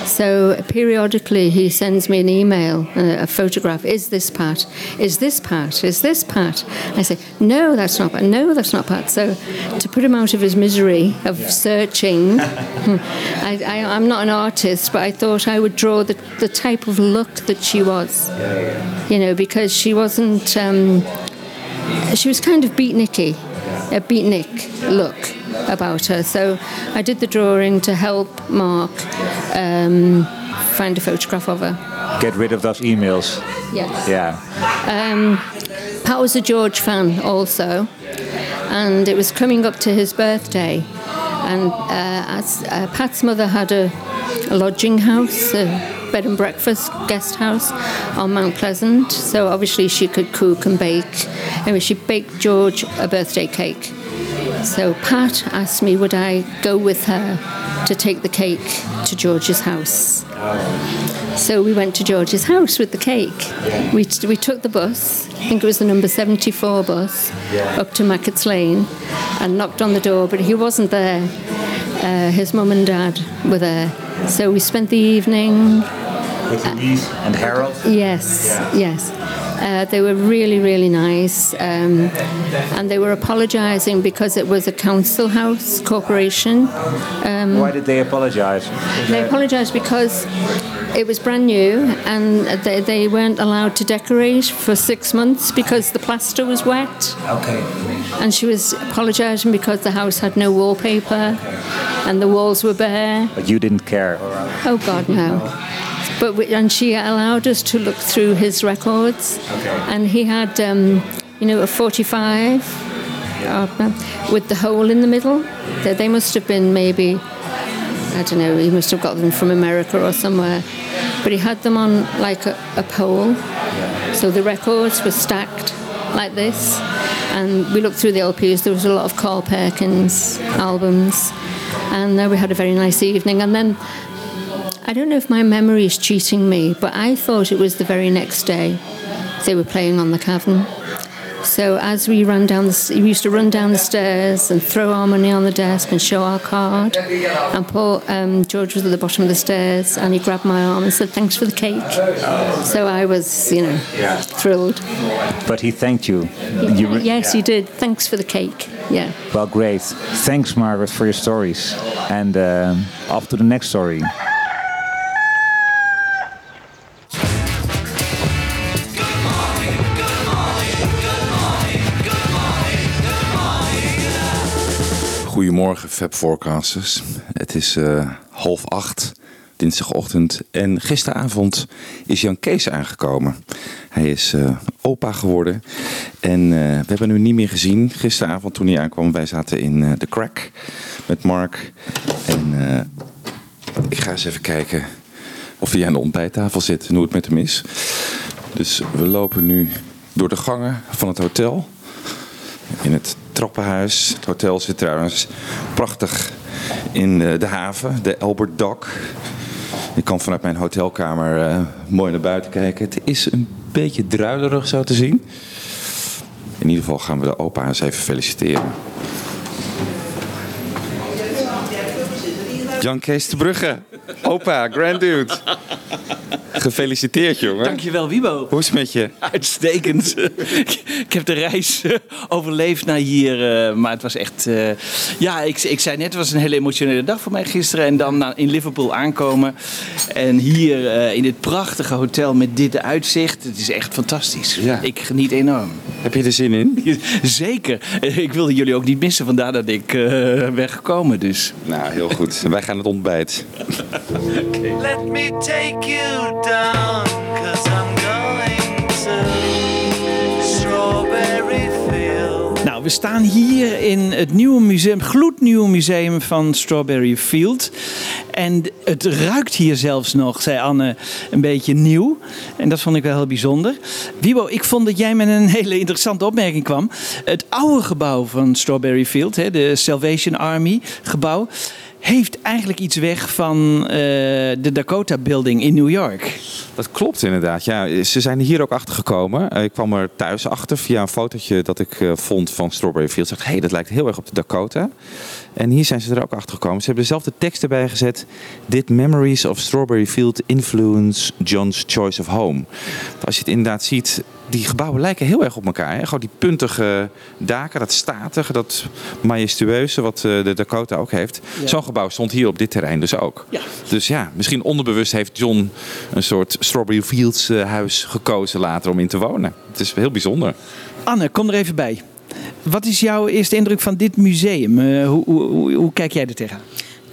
So periodically he sends me an email, uh, a photograph. Is this Pat? Is this Pat? Is this Pat? I say, no, that's not Pat. No, that's not Pat. So to put him out of his misery of searching, I, I, I'm not an artist, but I thought I would draw the, the type of look that she was. You know, because she wasn't. Um, she was kind of beatniky, a beatnik look about her. So I did the drawing to help Mark um, find a photograph of her. Get rid of those emails. Yes. Yeah. Um, Pat was a George fan also, and it was coming up to his birthday. And uh, as, uh, Pat's mother had a, a lodging house, a bed and breakfast guest house on Mount Pleasant, so obviously she could cook and bake. Anyway, she baked George a birthday cake. So Pat asked me would I go with her to take the cake to George's house. So we went to George's house with the cake. We, we took the bus, I think it was the number 74 bus, up to Mackett's Lane and knocked on the door, but he wasn't there. Uh, his mum and dad were there. So we spent the evening. With Louise and Harold? Yes, yes. Uh, they were really, really nice. Um, and they were apologising because it was a council house corporation. Um, Why did they apologize? they apologised because it was brand new and they, they weren't allowed to decorate for six months because the plaster was wet. Okay. And she was apologising because the house had no wallpaper and the walls were bare. But you didn't care. Oh, God, no. But we, and she allowed us to look through his records, and he had, um, you know, a 45 uh, with the hole in the middle. They, they must have been maybe, I don't know, he must have got them from America or somewhere. But he had them on like a, a pole, so the records were stacked like this. And we looked through the LPs. There was a lot of Carl Perkins albums, and uh, we had a very nice evening. And then I don't know if my memory is cheating me, but I thought it was the very next day they were playing on the cavern. So as we ran down the, we used to run down the stairs and throw our money on the desk and show our card. And Paul, um, George was at the bottom of the stairs, and he grabbed my arm and said, "Thanks for the cake." So I was, you know, thrilled. But he thanked you. you yes, he did. Thanks for the cake. Yeah. Well, great. Thanks, Margaret, for your stories. And um off to the next story. Goedemorgen, Fab Forecasters. Het is eh, half acht, dinsdagochtend. En gisteravond is Jan Kees aangekomen. Hij is eh, opa geworden. En eh, we hebben hem niet meer gezien gisteravond toen hij aankwam. Wij zaten in de crack met Mark. En ik ga eens even kijken of hij aan de ontbijttafel zit en hoe het met hem is. Dus we lopen nu door de gangen van het hotel in het trappenhuis. Het hotel zit trouwens prachtig in eh, de haven, de Albert Dock. Ik kan vanuit mijn hotelkamer eh, mooi naar buiten kijken. Het is een beetje druilerig zo te zien. In ieder geval gaan we de opa eens even feliciteren. Jan Kees de Brugge, opa, grand dude. Gefeliciteerd, jongen. Dankjewel, Wibo. Hoe is het met je? Uitstekend. ik heb de reis eh, overleefd naar hier. eh, maar het was echt... eh, ja, ik, ik zei net, het was een hele emotionele dag voor mij gisteren. En dan na- in Liverpool aankomen. En hier in dit prachtige hotel met dit uitzicht. Het is echt fantastisch. Ik geniet enorm. Heb je er zin in? Zeker. Ik wilde jullie ook niet missen. Vandaar dat ik ben gekomen dus. Nou, heel goed. Wij gaan het ontbijt. Let me take you down, cause I'm going to. we staan hier in het nieuwe museum, gloednieuwe museum van Strawberry Field. En het ruikt hier zelfs nog, zei Anne, een beetje nieuw. En dat vond ik wel heel bijzonder. Wiebo, ik vond dat jij met een hele interessante opmerking kwam. Het oude gebouw van Strawberry Field, hè, de Salvation Army gebouw, heeft eigenlijk iets weg van eh, de Dakota Building in New York. Dat klopt inderdaad. Ja, ze zijn hier ook achter gekomen. Eh, Ik kwam er thuis achter via een fotootje dat ik eh, vond van Strawberry Fields. Ik dacht, hey, dat lijkt heel erg op de Dakota. En hier zijn ze er ook achter gekomen. Ze hebben dezelfde tekst erbij gezet. Did memories of Strawberry Field influence John's choice of home? Als je het inderdaad ziet, die gebouwen lijken heel erg op elkaar. Hè? Gewoon die puntige daken, dat statige, dat majestueuze wat eh, de Dakota ook heeft. Ja. Zo'n gebouw stond hier op dit terrein dus ook. Ja. Dus ja, misschien onderbewust heeft John een soort Strawberry Fields eh, huis gekozen later om in te wonen. Het is heel bijzonder. Anne, kom er even bij. Wat is jouw eerste indruk van dit museum? Eh, hoe, hoe, hoe, hoe kijk jij er tegenaan?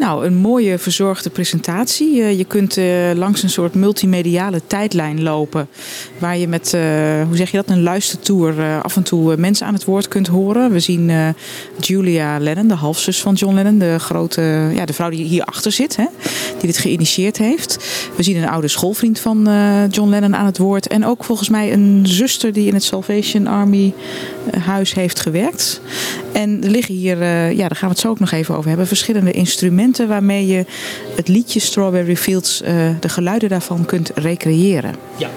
Nou, een mooie verzorgde presentatie. Eh, je kunt eh, langs een soort multimediale tijdlijn lopen. Waar je met, eh, hoe zeg je dat, een luistertour af en toe mensen aan het woord kunt horen. We zien Julia Lennon, de halfzus van John Lennon. De grote, ja, de vrouw die hierachter zit, hè, die dit geïnitieerd heeft. We zien een oude schoolvriend van John Lennon aan het woord. En ook volgens mij een zuster die in het Salvation Army huis heeft gewerkt. En er liggen hier, ja, daar gaan we het zo ook nog even over hebben, verschillende instrumenten waarmee je het liedje Strawberry Fields, eh, de geluiden daarvan kunt recreëren. Ja.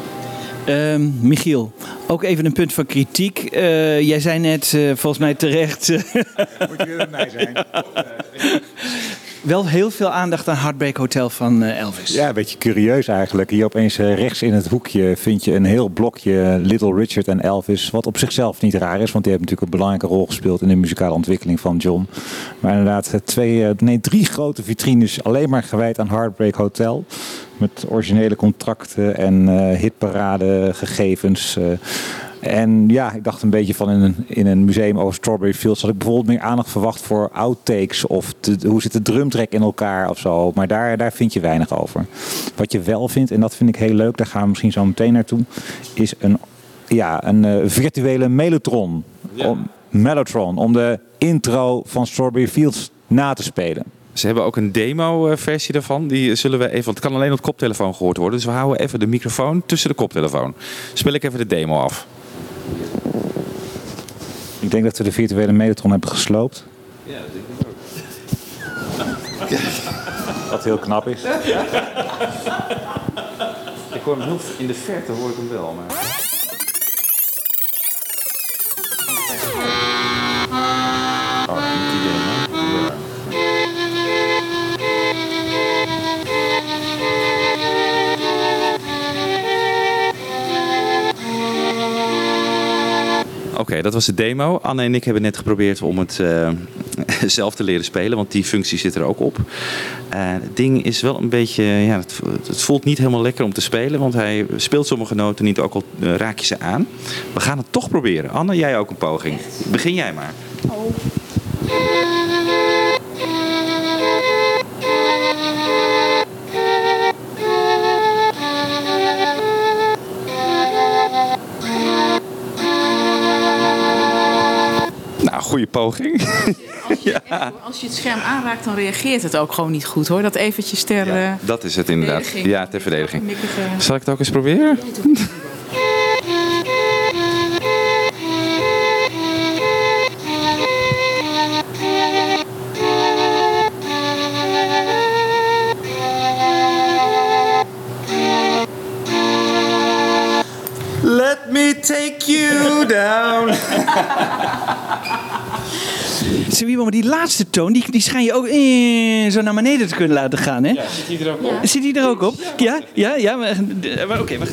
Ehm, Michiel, ook even een punt van kritiek. Eh, jij zei net, eh, volgens mij terecht... Moet je weer bij mij zijn? wel heel veel aandacht aan Heartbreak Hotel van eh, Elvis. Ja, een beetje curieus eigenlijk. Hier opeens eh, rechts in het hoekje vind je een heel blokje Little Richard en Elvis. Wat op zichzelf niet raar is, want die hebben natuurlijk een belangrijke rol gespeeld in de muzikale ontwikkeling van John. Maar inderdaad, eh, twee, nee, drie grote vitrines alleen maar gewijd aan Heartbreak Hotel. Met originele contracten en hitparade gegevens. En ja, ik dacht een beetje van in een, in een museum over Strawberry Fields had ik bijvoorbeeld meer aandacht verwacht voor outtakes of hoe zit de drumtrack in elkaar of zo. Maar daar, daar vind je weinig over. Wat je wel vindt, en dat vind ik heel leuk, daar gaan we misschien zo meteen naartoe, is een, ja, een eh, virtuele mellotron. Om, mellotron, om de intro van Strawberry Fields na te spelen. Ze hebben ook een demo-versie daarvan. Die zullen we even, want het kan alleen op de koptelefoon gehoord worden. Dus we houden even de microfoon tussen de koptelefoon. Speel ik even de demo af. Ik denk dat we de virtuele mellotron hebben gesloopt. Ja, dat denk ik ook. Wat heel knap is. Ik hoor hem heel in de verte hoor ik hem wel. Maar... Oké, dat was de demo. Anne en ik hebben net geprobeerd om het eh, zelf te leren spelen, want die functie zit er ook op. Eh, het ding is wel een beetje, ja, het, het voelt niet helemaal lekker om te spelen, want hij speelt sommige noten niet, ook al eh, raak je ze aan. We gaan het toch proberen. Anne, jij ook een poging. Begin jij maar. Nou, goede poging. ja, Als je het scherm aanraakt, dan reageert het ook gewoon niet goed hoor. Dat eventjes ter... eh, dat is het inderdaad. Ja, ter verdediging. Zal ik het ook eens proberen? Let me take you down. Maar die laatste toon, die, die schijn je ook eh, zo naar beneden te kunnen laten gaan, hè? Ja, zit hij er ook op? Zit hij er ook op? Ja, ja, ja. Maar, eh, maar Oké, wacht.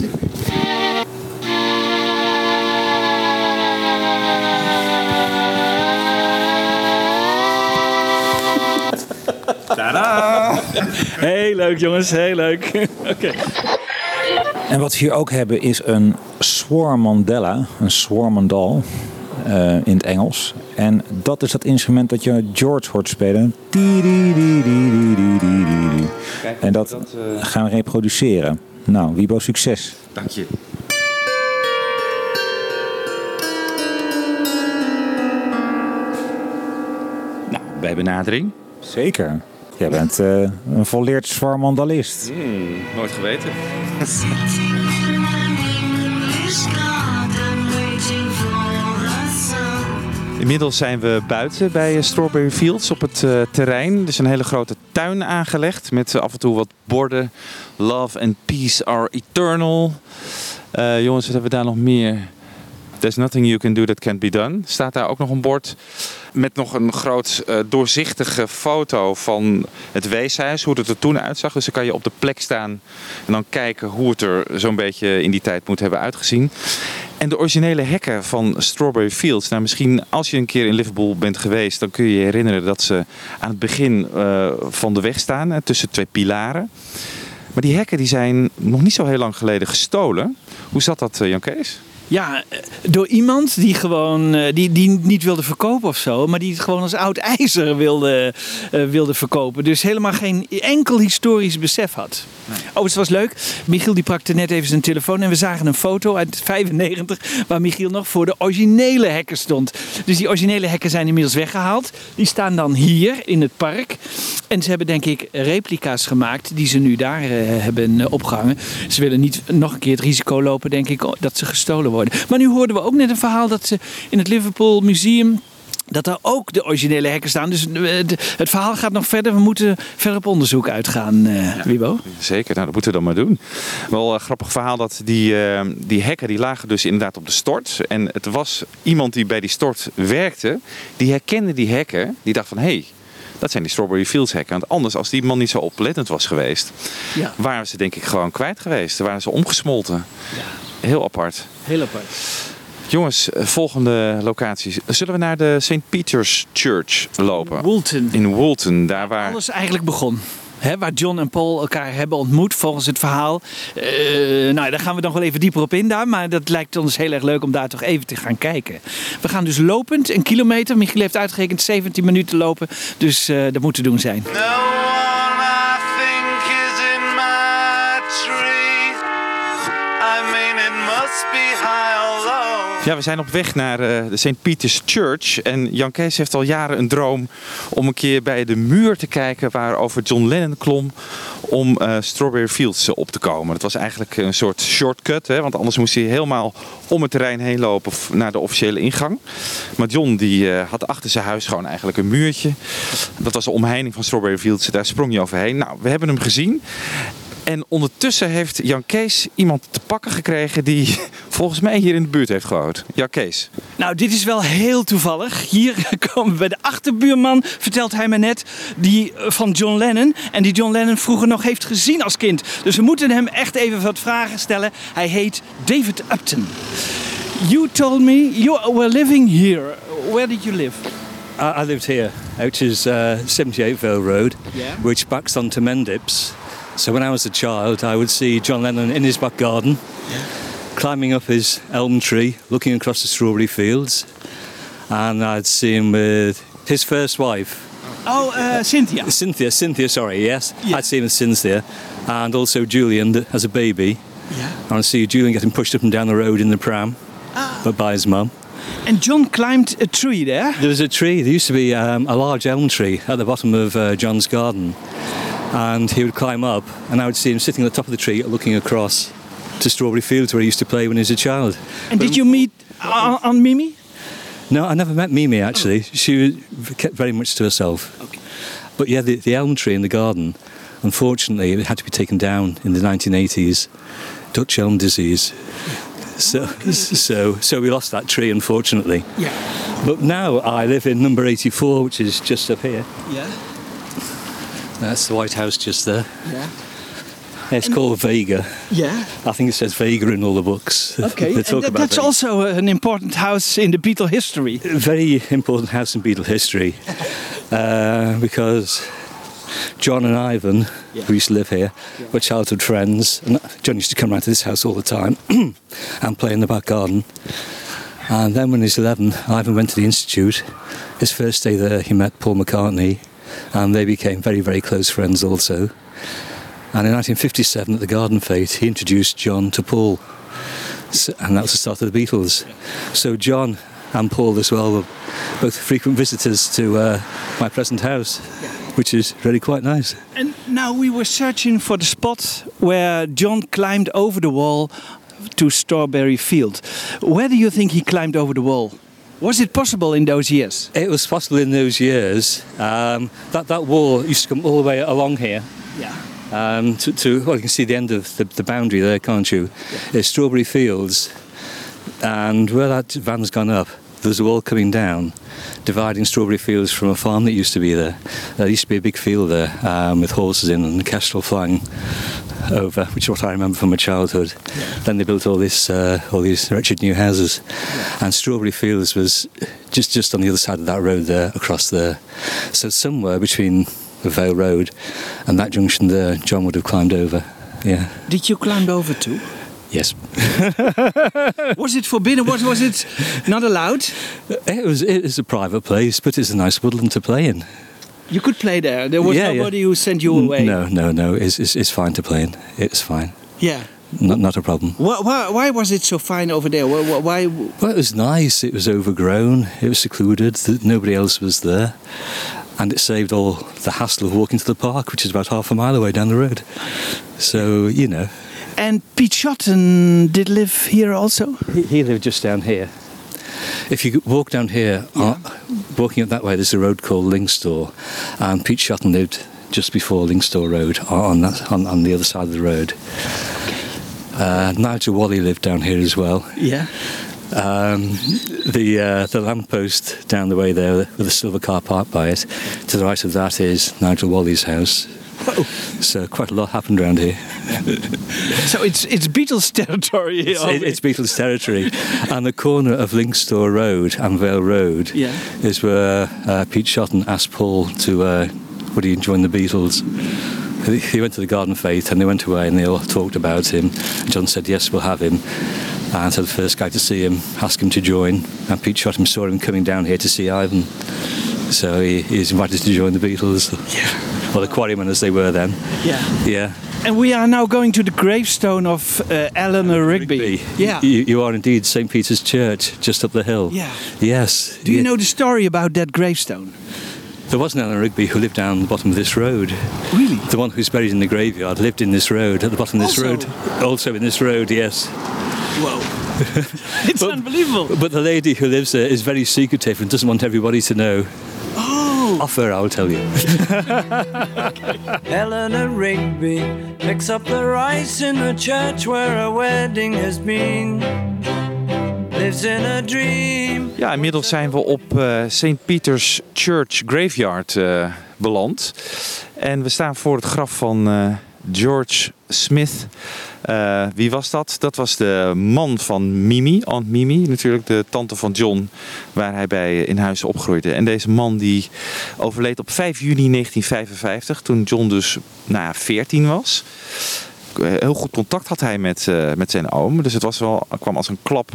Tadaa! Heel leuk, jongens, heel leuk. Oké. En wat we hier ook hebben is een swarmandella, een swarmandal eh, in het Engels. En dat is dat instrument dat je George hoort spelen. En dat gaan we reproduceren. Nou, Wiebo, succes. Dank je. bij benadering. Zeker. Jij bent eh, een volleerd zwarmandalist. Hmm, nooit geweten. Inmiddels zijn we buiten bij Strawberry Fields op het eh, terrein. Er is een hele grote tuin aangelegd met eh, af en toe wat borden. Love and peace are eternal. Eh, jongens, wat hebben we daar nog meer? There's nothing you can do that can't be done. Staat daar ook nog een bord met nog een groot eh, doorzichtige foto van het weeshuis, hoe het er toen uitzag. Dus dan kan je op de plek staan en dan kijken hoe het er zo'n beetje in die tijd moet hebben uitgezien. En de originele hekken van Strawberry Fields. Nou, misschien als je een keer in Liverpool bent geweest, dan kun je je herinneren dat ze aan het begin eh, van de weg staan, tussen twee pilaren. Maar die hekken die zijn nog niet zo heel lang geleden gestolen. Hoe zat dat, eh, Jan Kees? Ja, door iemand die gewoon eh, die, die niet wilde verkopen of zo, maar die het gewoon als oud ijzer wilde, eh, wilde verkopen. Dus helemaal geen enkel historisch besef had. Oh, het was leuk. Michiel die pakte net even zijn telefoon en we zagen een foto uit 95 waar Michiel nog voor de originele hekken stond. Dus die originele hekken zijn inmiddels weggehaald. Die staan dan hier in het park. En ze hebben denk ik replica's gemaakt die ze nu daar eh, hebben eh, opgehangen. Ze willen niet nog een keer het risico lopen, denk ik, dat ze gestolen worden. Maar nu hoorden we ook net een verhaal dat ze in het Liverpool Museum dat er ook de originele hekken staan. Dus eh, het verhaal gaat nog verder. We moeten verder op onderzoek uitgaan, eh Wibo. Zeker, nou, dat moeten we dan maar doen. Wel een grappig verhaal dat die, eh, die hekken die lagen dus inderdaad op de stort. En het was iemand die bij die stort werkte, die herkende die hekken. Die dacht van, hé, hey, dat zijn die Strawberry Fields hekken. Want anders, als die man niet zo oplettend was geweest, Ja. waren ze denk ik gewoon kwijt geweest. Dan waren ze omgesmolten. Heel apart. Heel apart. Jongens, volgende locaties. Zullen we naar de St. Peter's Church lopen? Woolton. In Woolton, daar waar... Alles eigenlijk begon. Hè, waar John en Paul elkaar hebben ontmoet, volgens het verhaal. Eh, nou, daar gaan we nog wel even dieper op in daar. Maar dat lijkt ons heel erg leuk om daar toch even te gaan kijken. We gaan dus lopend, een kilometer. Michiel heeft uitgerekend 17 minuten lopen. Dus eh, dat moet te doen zijn. I Ja, we zijn op weg naar eh, de St. Peter's Church. En Jan Kees heeft al jaren een droom om een keer bij de muur te kijken waarover John Lennon klom om eh, Strawberry Fields op te komen. Dat was eigenlijk een soort shortcut, hè, want anders moest hij helemaal om het terrein heen lopen naar de officiële ingang. Maar John die eh, had achter zijn huis gewoon eigenlijk een muurtje. Dat was de omheining van Strawberry Fields. Daar sprong hij overheen. Nou, we hebben hem gezien. En ondertussen heeft Jan Kees iemand te pakken gekregen die volgens mij hier in de buurt heeft gewoond. Jan Kees. Nou, dit is wel heel toevallig. Hier komen we bij de achterbuurman, vertelt hij me net, die eh, van John Lennon. En die John Lennon vroeger nog heeft gezien als kind. Dus we moeten hem echt even wat vragen stellen. Hij heet David Upton. You told me you were living here. Where did you live? I, I lived here, which is uh, 78 Vale Road, Yeah. which backs onto Mendips. So when I was a child, I would see John Lennon in his back garden, climbing up his elm tree, looking across the strawberry fields, and I'd see him with his first wife. Oh, uh, Cynthia. Cynthia, Cynthia, sorry, yes. I'd see him with Cynthia, and also Julian as a baby. Yeah. And I'd see Julian getting pushed up and down the road in the pram, but by his mum. And John climbed a tree there. There was a tree. There used to be um, a large elm tree at the bottom of uh, John's garden, and he would climb up, and I would see him sitting at the top of the tree, looking across to Strawberry Fields, where he used to play when he was a child. And did you meet uh, on Mimi? No, I never met Mimi actually. She was, kept very much to herself. Okay. But yeah, the, the elm tree in the garden, unfortunately, it had to be taken down in the 1980s. Dutch elm disease. So, so, so we lost that tree, unfortunately. Yeah. But now I live in number 84, which is just up here. Yeah. That's the White House just there. Yeah. It's called Vega. Yeah. I think it says Vega in all the books. Okay. They and talk that's Vega. also an important house in the Beatle history. Very important house in Beatle history uh, because John and Ivan, who used to live here, were childhood friends. And John used to come round to this house all the time and play in the back garden. And then when he was 11, Ivan went to the Institute. His first day there, he met Paul McCartney, and they became very, very close friends also. And in 1957, at the Garden Fete, he introduced John to Paul. So, and that was the start of the Beatles. So John and Paul as well were both frequent visitors to uh, my present house, which is really quite nice. And now we were searching for the spot where John climbed over the wall to Strawberry Field. Where do you think he climbed over the wall? Was it possible in those years? It was possible in those years. Um, that, that wall used to come all the way along here. Yeah. Um, to, to, well, you can see the end of the, the boundary there, can't you? It's Strawberry Fields. And where that van's gone up, there's a wall coming down, dividing Strawberry Fields from a farm that used to be there. There used to be a big field there um, with horses in and kestrel flying over, which is what I remember from my childhood. Then they built all this, uh, all these wretched new houses, and Strawberry Fields was just just on the other side of that road there, across there. So somewhere between the Vale Road and that junction there, John would have climbed over. Yeah. Did you climb over too? Yes. Was it forbidden? Was, was it not allowed? It was. It is a private place, but it's a nice woodland to play in. You could play there. There was Yeah, yeah. nobody who sent you away. No, no, no. It's, it's, it's fine to play in. It's fine. Yeah. Not, not a problem. Why, why, why was it so fine over there? Why? why Well, it was nice. It was overgrown. It was secluded. Nobody else was there. And it saved all the hassle of walking to the park, which is about half a mile away down the road. So, you know. and Pete Shotton did live here also? He, he lived just down here. If you walk down here, uh, walking up that way, there's a road called Linkstore. And Pete Shotton lived just before Linkstore Road, on, that, on, on the other side of the road. Uh, Nigel Wally lived down here as well. Yeah. Um, the uh, the lamppost down the way there with a silver car parked by it. To the right of that is Nigel Wally's house. So quite a lot happened around here. So it's it's Beatles territory. It's, it- it's Beatles territory, and the corner of Linkstore Road and Vale Road Yeah. is where uh, Pete Shotton asked Paul to uh, would he join the Beatles. He- went to the Garden Faith and they went away and they all talked about him. John said yes, we'll have him. And so the first guy to see him asked him to join, and Pete Shotton saw him coming down here to see Ivan. So he, he was invited to join the Beatles. Yeah. Or the Quarrymen as they were then. Yeah. Yeah. And we are now going to the gravestone of uh, Eleanor Rigby. Yeah. You, you are indeed St. Peter's Church, just up the hill. Yeah. Yes. Do you know the story about that gravestone? There was an Eleanor Rigby who lived down the bottom of this road. Really? The one who's buried in the graveyard lived in this road, at the bottom of this Also? road. Also in this road, yes. Whoa. it's unbelievable. But the lady who lives there is very secretive and doesn't want everybody to know. Oh. Off her, I'll tell you. Eleanor Rigby picks up the rice in the church where a wedding has been. Lives in a dream. Ja, inmiddels zijn we op eh St. Peter's Church Graveyard eh, beland. En we staan voor het graf van eh, George Smith. Eh, wie was dat? Dat was de man van Mimi, Aunt Mimi, natuurlijk de tante van John, waar hij bij in huis opgroeide. En deze man die overleed op 5 juni 1955, toen John dus nou ja, 14 was. Eh, Heel goed contact had hij met, eh, met zijn oom. Dus het was wel, kwam als een klap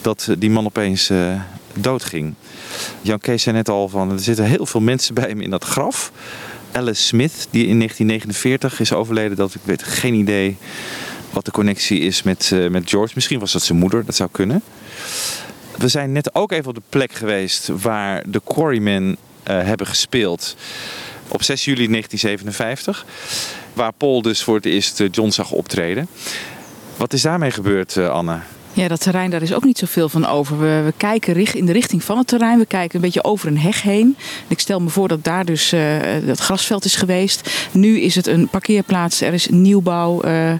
dat eh, die man opeens eh, doodging. Jan Kees zei net al van er zitten heel veel mensen bij hem in dat graf. Alice Smith, die in 1949 is overleden, dat ik weet geen idee wat de connectie is met, eh, met George. Misschien was dat zijn moeder, dat zou kunnen. We zijn net ook even op de plek geweest waar de Quarrymen eh, hebben gespeeld. Op 6 juli 1957. Waar Paul dus voor het eerst eh, John zag optreden. Wat is daarmee gebeurd, Anne? Ja, dat terrein, daar is ook niet zoveel van over. We, we kijken in de richting van het terrein. We kijken een beetje over een heg heen. En ik stel me voor dat daar dus eh het grasveld is geweest. Nu is het een parkeerplaats. Er is nieuwbouw. Eh,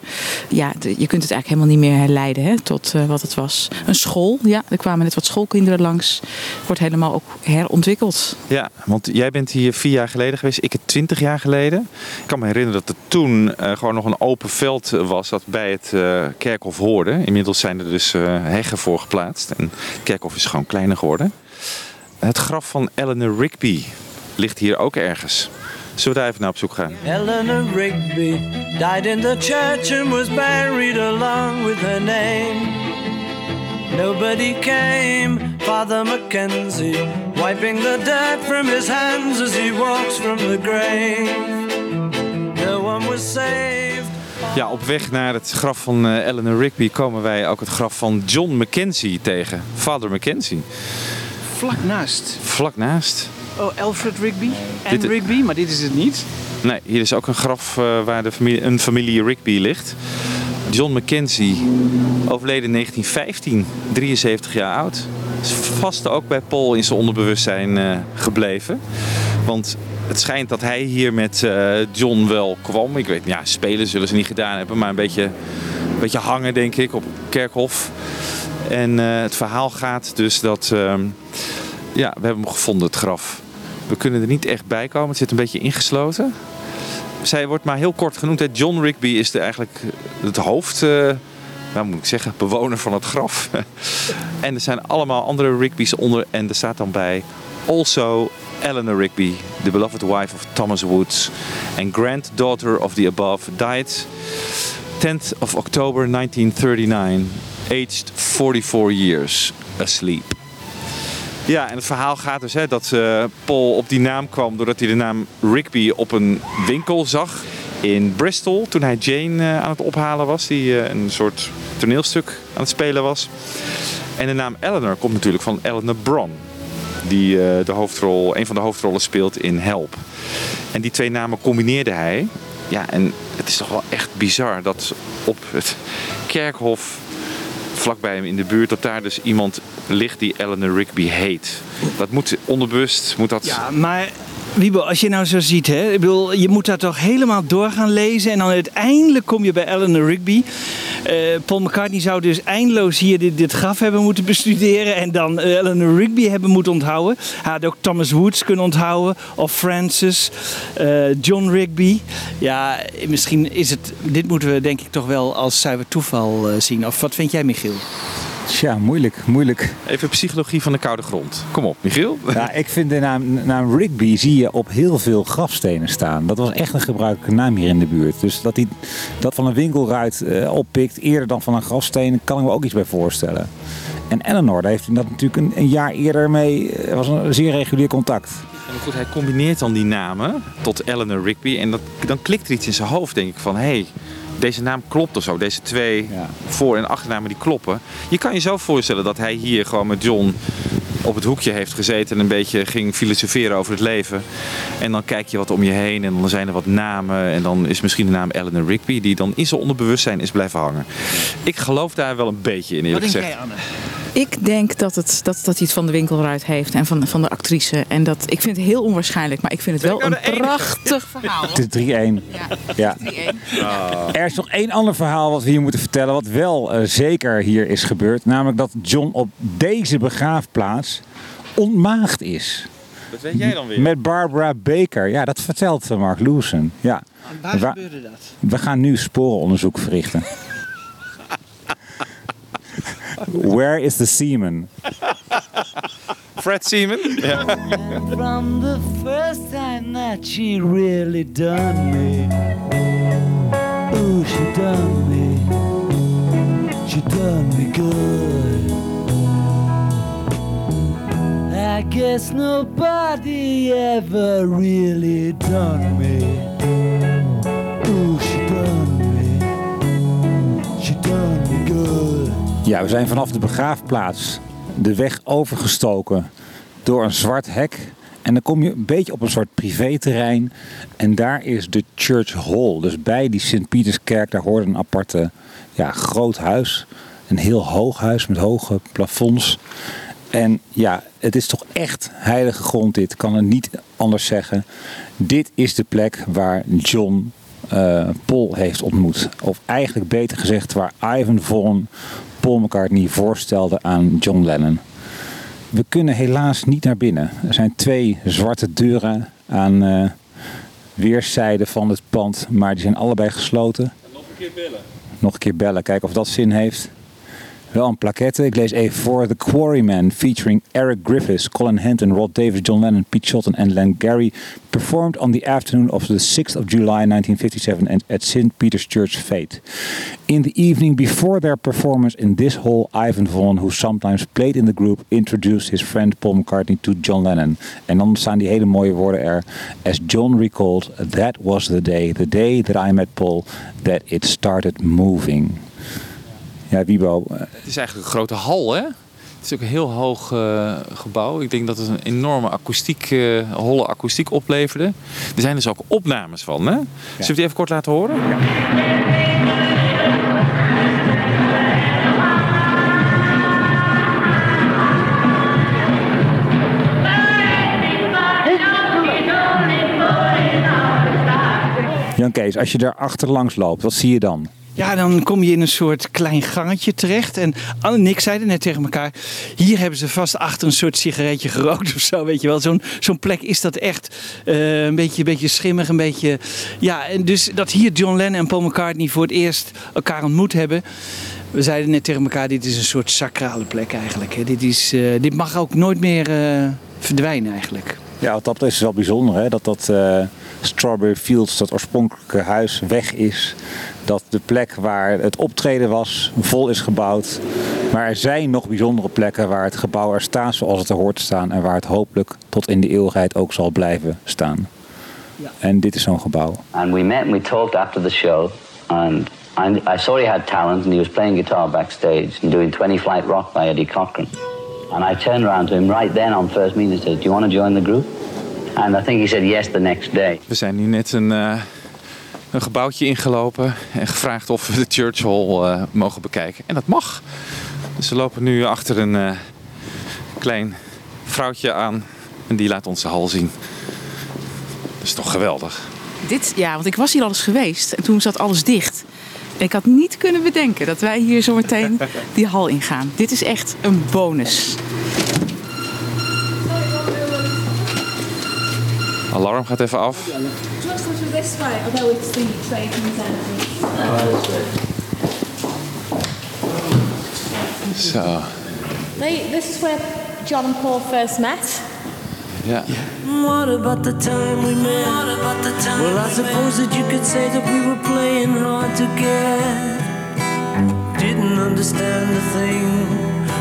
ja, je kunt het eigenlijk helemaal niet meer herleiden hè, tot eh, wat het was. Een school. Ja, er kwamen net wat schoolkinderen langs. Wordt helemaal ook herontwikkeld. Ja, want jij bent hier vier jaar geleden geweest. Ik het twintig jaar geleden. Ik kan me herinneren dat er toen gewoon nog een open veld was dat bij het kerkhof hoorde. Inmiddels zijn er dus eh, heggen voor geplaatst. En het kerkhof is gewoon kleiner geworden. Het graf van Eleanor Rigby ligt hier ook ergens. Zullen we daar even naar op zoek gaan? Eleanor Rigby died in the church and was buried along with her name. Nobody came, Father Mackenzie, wiping the dirt from his hands as he walks from the grave. No one was saved. Ja, op weg naar het graf van eh, Eleanor Rigby komen wij ook het graf van John Mackenzie tegen. Vader Mackenzie. vlak naast. Vlak naast. Oh, Alfred Rigby en Dit- Rigby, maar dit is het niet. Nee, hier is ook een graf eh, waar de familie, een familie Rigby ligt. John Mackenzie, overleden in 1915, 73 jaar oud. Is vast ook bij Paul in zijn onderbewustzijn eh, gebleven. Want het schijnt dat hij hier met eh, John wel kwam. Ik weet, ja, spelen zullen ze niet gedaan hebben, maar een beetje, een beetje hangen denk ik op Kerkhof. En eh, het verhaal gaat dus dat, ehm, ja, we hebben hem gevonden, het graf. We kunnen er niet echt bij komen, het zit een beetje ingesloten. Zij wordt maar heel kort genoemd. hè. John Rigby is de, eigenlijk het hoofd, eh, nou moet ik zeggen, bewoner van het graf. en er zijn allemaal andere Rigby's onder. En er staat dan bij also Eleanor Rigby, the beloved wife of Thomas Woods and granddaughter of the above, died 10th of October 1939, aged 44 years, asleep. Ja, en het verhaal gaat dus hè, dat eh, Paul op die naam kwam doordat hij de naam Rigby op een winkel zag in Bristol. Toen hij Jane eh, aan het ophalen was, die eh, een soort toneelstuk aan het spelen was. En de naam Eleanor komt natuurlijk van Eleanor Bron. Die eh, de hoofdrol, een van de hoofdrollen speelt in Help. En die twee namen combineerde hij. Ja, en het is toch wel echt bizar dat op het kerkhof vlakbij hem in de buurt, dat daar dus iemand ligt die Eleanor Rigby heet. Dat moet onderbewust, moet dat... Ja, maar Wiebo, als je nou zo ziet, hè, ik bedoel, je moet daar toch helemaal door gaan lezen. En dan uiteindelijk kom je bij Eleanor Rigby. Eh, Paul McCartney zou dus eindeloos hier dit, graf hebben moeten bestuderen. En dan eh, Eleanor Rigby hebben moeten onthouden. Hij had ook Thomas Woods kunnen onthouden. Of Francis, eh, John Rigby. Ja, misschien is het. Dit moeten we denk ik toch wel als zuiver toeval zien. Of wat vind jij, Michiel? Tja, moeilijk, moeilijk. Even psychologie van de koude grond. Kom op, Michiel. Ja, ik vind de naam, naam Rigby zie je op heel veel grafstenen staan. Dat was echt een gebruikelijke naam hier in de buurt. Dus dat hij dat van een winkelruit eh, oppikt eerder dan van een grafsteen, kan ik me ook iets bij voorstellen. En Eleanor, daar heeft hij dat natuurlijk een, een jaar eerder mee, eh, was een zeer regulier contact. En goed, hij combineert dan die namen tot Eleanor Rigby. En dat, dan klikt er iets in zijn hoofd, denk ik, van... hé, hey, deze naam klopt of zo. Deze twee voor- en achternamen die kloppen. Je kan je zo voorstellen dat hij hier gewoon met John op het hoekje heeft gezeten... en een beetje ging filosoferen over het leven. En dan kijk je wat om je heen en dan zijn er wat namen. En dan is misschien de naam Eleanor Rigby... die dan in zijn onderbewustzijn is blijven hangen. Ik geloof daar wel een beetje in, eerlijk Wat denk gezegd. jij, Anne? Ik denk dat, het, dat, dat hij het van de winkelruit heeft en van, van de actrice. En dat, ik vind het heel onwaarschijnlijk, maar ik vind het wel een prachtig verhaal. Het is 3-1. Ja. Er is nog één ander verhaal wat we hier moeten vertellen, wat wel eh, zeker hier is gebeurd. Namelijk dat John op deze begraafplaats ontmaagd is. Dat weet jij dan weer. Met Barbara Baker. Ja, dat vertelt Mark Lewison. Ja. Waar Wa- gebeurde dat? We gaan nu sporenonderzoek verrichten. Where is the semen? Fred Seaman? Ja. From the first time that she really done me. Ooh, she done me. She done me good. I guess nobody ever really done me. Ooh, Ja, we zijn vanaf de begraafplaats de weg overgestoken door een zwart hek. En dan kom je een beetje op een soort privéterrein. En daar is de Church Hall. Dus bij die Sint-Pieterskerk, daar hoort een aparte ja, groot huis. Een heel hoog huis met hoge plafonds. En ja, het is toch echt heilige grond dit. Kan het niet anders zeggen. Dit is de plek waar John eh, Paul heeft ontmoet. Of eigenlijk beter gezegd waar Ivan Vaughan Paul McCartney voorstelde aan John Lennon. We kunnen helaas niet naar binnen. Er zijn twee zwarte deuren aan eh, weerszijden van het pand, maar die zijn allebei gesloten. Nog een keer bellen. Nog een keer bellen, kijken of dat zin heeft. Wel een plaquette. Ik lees even voor. The Quarrymen featuring Eric Griffiths, Colin Henton, Rod Davis, John Lennon, Pete Shotton en Len Gary performed on the afternoon of the 6th of July 1957 and at St. Peter's Church Fate. In the evening before their performance in this hall, Ivan Vaughan, who sometimes played in the group, introduced his friend Paul McCartney to John Lennon. En dan staan die hele mooie woorden er. As John recalled, that was the day, the day that I met Paul, that it started moving. Ja, Wiebo, eh, Het is eigenlijk een grote hal, hè? Het is ook een heel hoog eh, gebouw. Ik denk dat het een enorme akoestiek, eh, holle akoestiek opleverde. Er zijn dus ook opnames van. Hè? Zullen we die even kort laten horen? Jan Kees, als je daar achterlangs loopt, wat zie je dan? Ja, dan kom je in een soort klein gangetje terecht. En Anne en ik zeiden net tegen elkaar... hier hebben ze vast achter een soort sigaretje gerookt of zo, weet je wel. Zo'n zo'n plek is dat echt eh, een, beetje, een beetje schimmig, een beetje... Ja, en dus dat hier John Lennon en Paul McCartney voor het eerst elkaar ontmoet hebben... We zeiden net tegen elkaar, dit is een soort sacrale plek eigenlijk. Hè. Dit, is, eh, dit mag ook nooit meer eh, verdwijnen eigenlijk. Ja, wat dat is wel bijzonder hè? dat dat Strawberry Fields, dat oorspronkelijke huis, weg is. Dat de plek waar het optreden was, vol is gebouwd. Maar er zijn nog bijzondere plekken waar het gebouw er staat zoals het er hoort te staan. En waar het hopelijk tot in de eeuwigheid ook zal blijven staan. En dit is zo'n gebouw. And we met and we talked after the show. And I, I saw he had talent and he was playing guitar backstage and doing 20 Flight Rock by Eddie Cochran. And I turned around to him right then on first meeting and said, Do you want to join the group? And I think he said yes the next day. We zijn nu net een, eh, een gebouwtje ingelopen en gevraagd of we de Church Hall eh, mogen bekijken. En dat mag. Dus we lopen nu achter een eh, klein vrouwtje aan en die laat ons de hal zien. Dat is toch geweldig. Dit, ja, want ik was hier al eens geweest en toen zat alles dicht. En ik had niet kunnen bedenken dat wij hier zo meteen die hal ingaan. Dit is echt een bonus. Alarm gaat even af. Zo. They, this is where John and Paul first met. Ja. What about the time we met? What about the time well, I suppose that you could say that we were playing hard to get. Didn't understand the thing,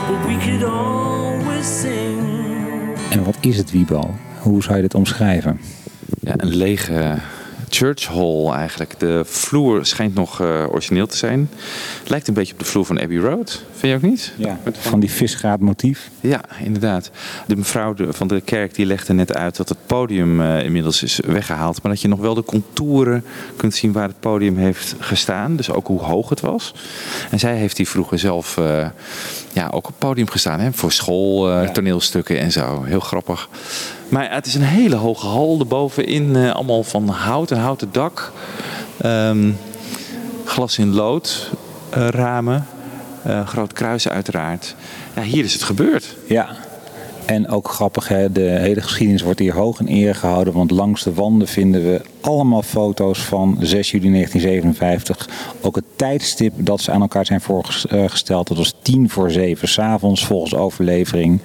but we could always sing. En wat is het Wiebo? Hoe zou je dit omschrijven? Ja, een lege church hall eigenlijk. De vloer schijnt nog eh, origineel te zijn. Lijkt een beetje op de vloer van Abbey Road. Vind je ook niet? Ja, van die visgraat motief. Ja, inderdaad. De mevrouw van de kerk die legde net uit dat het podium eh, inmiddels is weggehaald. Maar dat je nog wel de contouren kunt zien waar het podium heeft gestaan. Dus ook hoe hoog het was. En zij heeft die vroeger zelf eh, ja, ook op het podium gestaan. Hè, voor school, toneelstukken en zo. Heel grappig. Maar het is een hele hoge hal. Erbovenin eh, allemaal van hout, een houten dak. Ehm, glas in lood, eh, ramen. eh, groot kruis uiteraard. Ja, hier is het gebeurd. Ja. En ook grappig, hè, de hele geschiedenis wordt hier hoog in ere gehouden. Want langs de wanden vinden we allemaal foto's van 6 juli 1957. Ook het tijdstip dat ze aan elkaar zijn voorgesteld. Dat was tien voor zeven s'avonds volgens overlevering.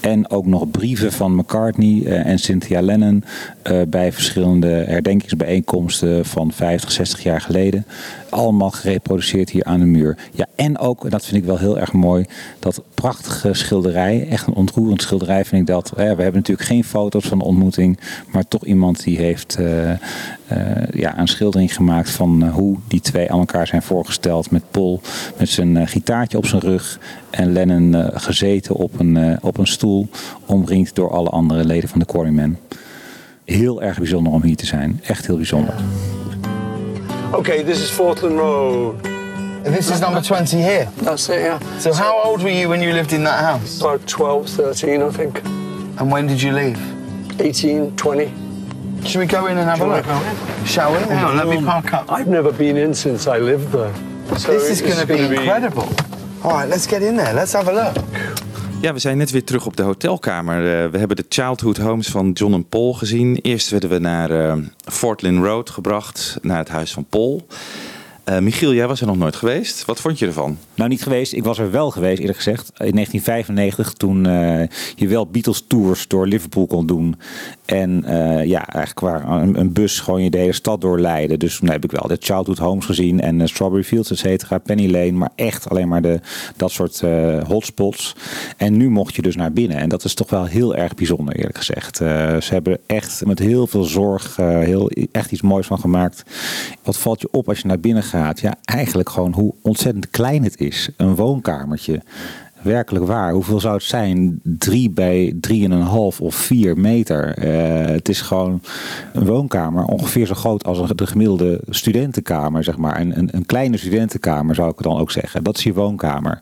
En ook nog brieven van McCartney eh, en Cynthia Lennon. eh, bij verschillende herdenkingsbijeenkomsten van 50, 60 jaar geleden. Allemaal gereproduceerd hier aan de muur. Ja, en ook, en dat vind ik wel heel erg mooi, dat prachtige schilderij. Echt een ontroerend schilderij vind ik dat. Eh, We hebben natuurlijk geen foto's van de ontmoeting. Maar toch iemand die heeft eh, eh, ja, een schildering gemaakt van eh, hoe die twee aan elkaar zijn voorgesteld. Met Paul met zijn eh, gitaartje op zijn rug. En Lennon eh, gezeten op een, eh, op een stoel. Omringd door alle andere leden van de Quarrymen. Heel erg bijzonder om hier te zijn. Echt heel bijzonder. Okay, this is Fortland Road. This is number 20 here. That's it, yeah. So, how old were you when you lived in that house? About 12, 13, I think. And when did you leave? 18, 20. Should we go in and have a look? go in? Shall we? Hang on, let me park up. I've never been in since I lived there. So this is going to be incredible. All right, let's get in there. Let's have a look. Ja, we zijn net weer terug op de hotelkamer. Eh, we hebben de childhood homes van John en Paul gezien. Eerst werden we naar eh, Fort Lynn Road gebracht, naar het huis van Paul. Eh, Michiel, jij was er nog nooit geweest. Wat vond je ervan? Nou, niet geweest. Ik was er wel geweest, eerlijk gezegd. In 1995, toen eh, je wel Beatles tours door Liverpool kon doen. En eh, ja, eigenlijk waar een, bus gewoon je de hele stad doorleidde. Dus toen heb ik wel de Childhood Homes gezien en eh, Strawberry Fields, et cetera, Penny Lane. Maar echt alleen maar de, dat soort hotspots. En nu mocht je dus naar binnen. En dat is toch wel heel erg bijzonder, eerlijk gezegd. Ze hebben echt met heel veel zorg heel, echt iets moois van gemaakt. Wat valt je op als je naar binnen gaat? Ja, eigenlijk gewoon hoe ontzettend klein het is. Een woonkamertje Werkelijk waar. Hoeveel zou het zijn? Drie bij drieënhalf of vier meter. Eh, het is gewoon een woonkamer. Ongeveer zo groot als een, de gemiddelde studentenkamer, zeg maar. Een, een, een kleine studentenkamer zou ik dan ook zeggen. Dat is je woonkamer.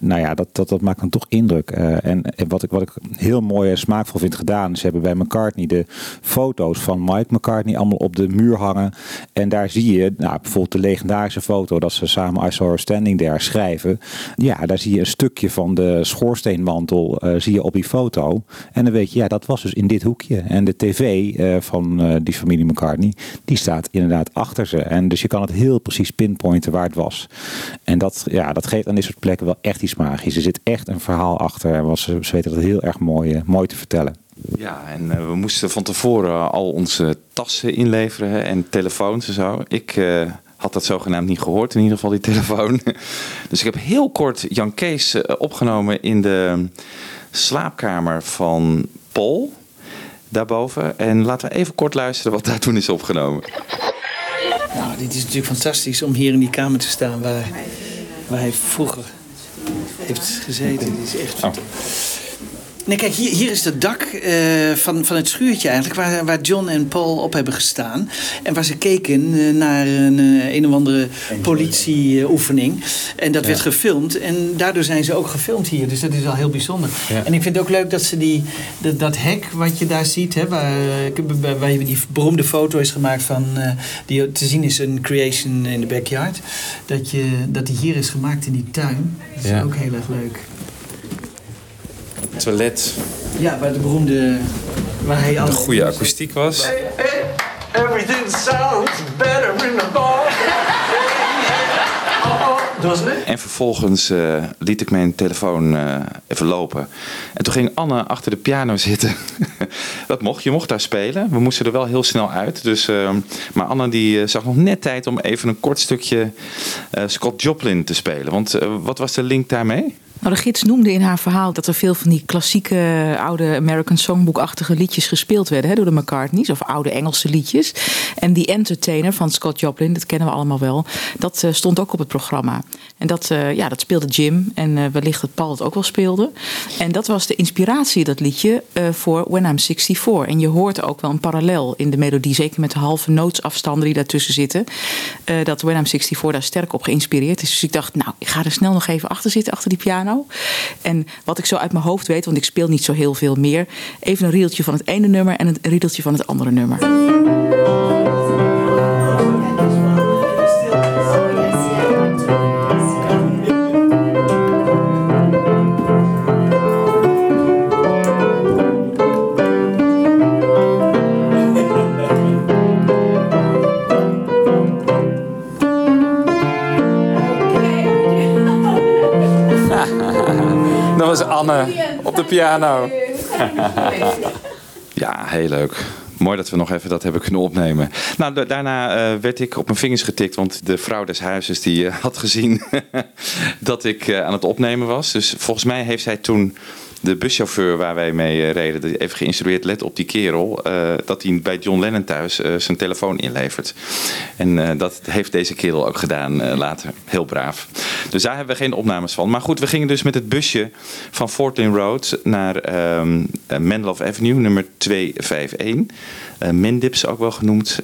Nou ja, dat, dat, dat maakt dan toch indruk. Eh, en, wat, ik, wat ik heel mooi en smaakvol vind gedaan. Ze hebben bij McCartney de foto's van Mike McCartney allemaal op de muur hangen. En daar zie je nou, bijvoorbeeld de legendarische foto dat ze samen I Saw Her Standing There schrijven. Ja, daar zie je een stukje van de schoorsteenmantel eh, zie je op die foto. En dan weet je, ja, dat was dus in dit hoekje. En de tv eh, van eh, die familie McCartney, die staat inderdaad achter ze. En dus je kan het heel precies pinpointen waar het was. En dat, ja, dat geeft aan dit soort plekken wel echt iets magisch. Er zit echt een verhaal achter. Was, ze weten dat heel erg mooi, mooi te vertellen. Ja, en we moesten van tevoren al onze tassen inleveren en telefoons en zo. Ik had dat zogenaamd niet gehoord, in ieder geval die telefoon. dus ik heb heel kort Jan Kees eh, opgenomen in de slaapkamer van Paul, daarboven. En laten we even kort luisteren wat daar toen is opgenomen. Nou, dit is natuurlijk fantastisch om hier in die kamer te staan waar, waar hij vroeger heeft gezeten. Dit is echt. Nee, kijk, hier, hier is het dak eh, van, van het schuurtje eigenlijk, waar, waar John en Paul op hebben gestaan. En waar ze keken eh, naar een, eh, een of andere politieoefening. En dat Ja. werd gefilmd. En daardoor zijn ze ook gefilmd hier. Dus dat is wel heel bijzonder. Ja. En ik vind het ook leuk dat ze die, dat, dat hek wat je daar ziet, hè, waar, waar die beroemde foto is gemaakt van, die te zien is een creation in the backyard. Dat, je, dat die hier is gemaakt in die tuin. Dat is Ja. ook heel erg leuk. Toilet. Ja, waar de beroemde. Waar hij Een goede akoestiek was. Everything sounds better in the bar. Oh, oh, dat was het. En vervolgens eh, liet ik mijn telefoon eh, even lopen. En toen ging Anne achter de piano zitten. dat mocht, je mocht daar spelen. We moesten er wel heel snel uit. Dus, eh, maar Anne die eh, zag nog net tijd om even een kort stukje eh, Scott Joplin te spelen. Want wat was de link daarmee? Nou, de gids noemde in haar verhaal dat er veel van die klassieke oude American Songbook-achtige liedjes gespeeld werden hè, door de McCartneys, of oude Engelse liedjes. En die Entertainer van Scott Joplin, dat kennen we allemaal wel, dat eh, stond ook op het programma. En dat, eh, ja, dat speelde Jim en eh, wellicht dat Paul het ook wel speelde. En dat was de inspiratie, dat liedje, voor When I'm 64. En je hoort ook wel een parallel in de melodie, zeker met de halve nootsafstanden die daartussen zitten. dat When I'm 64 daar sterk op geïnspireerd is. Dus ik dacht, nou, ik ga er snel nog even achter zitten, achter die piano. En wat ik zo uit mijn hoofd weet, want ik speel niet zo heel veel meer. Even een riedeltje van het ene nummer en een riedeltje van het andere nummer. Op de piano. Ja, heel leuk. Mooi dat we nog even dat hebben kunnen opnemen. Nou, da- daarna eh, werd ik op mijn vingers getikt, want de vrouw des huizes die eh, had gezien dat ik eh, aan het opnemen was. Dus volgens mij heeft zij toen de buschauffeur waar wij mee eh, reden even geïnstrueerd, let op die kerel, eh, dat hij bij John Lennon thuis eh, zijn telefoon inlevert. En dat heeft deze kerel ook gedaan later. Heel braaf. Dus daar hebben we geen opnames van. Maar goed, we gingen dus met het busje van Fort Lane Road naar Menlove Avenue, nummer 251. Eh Mendips ook wel genoemd.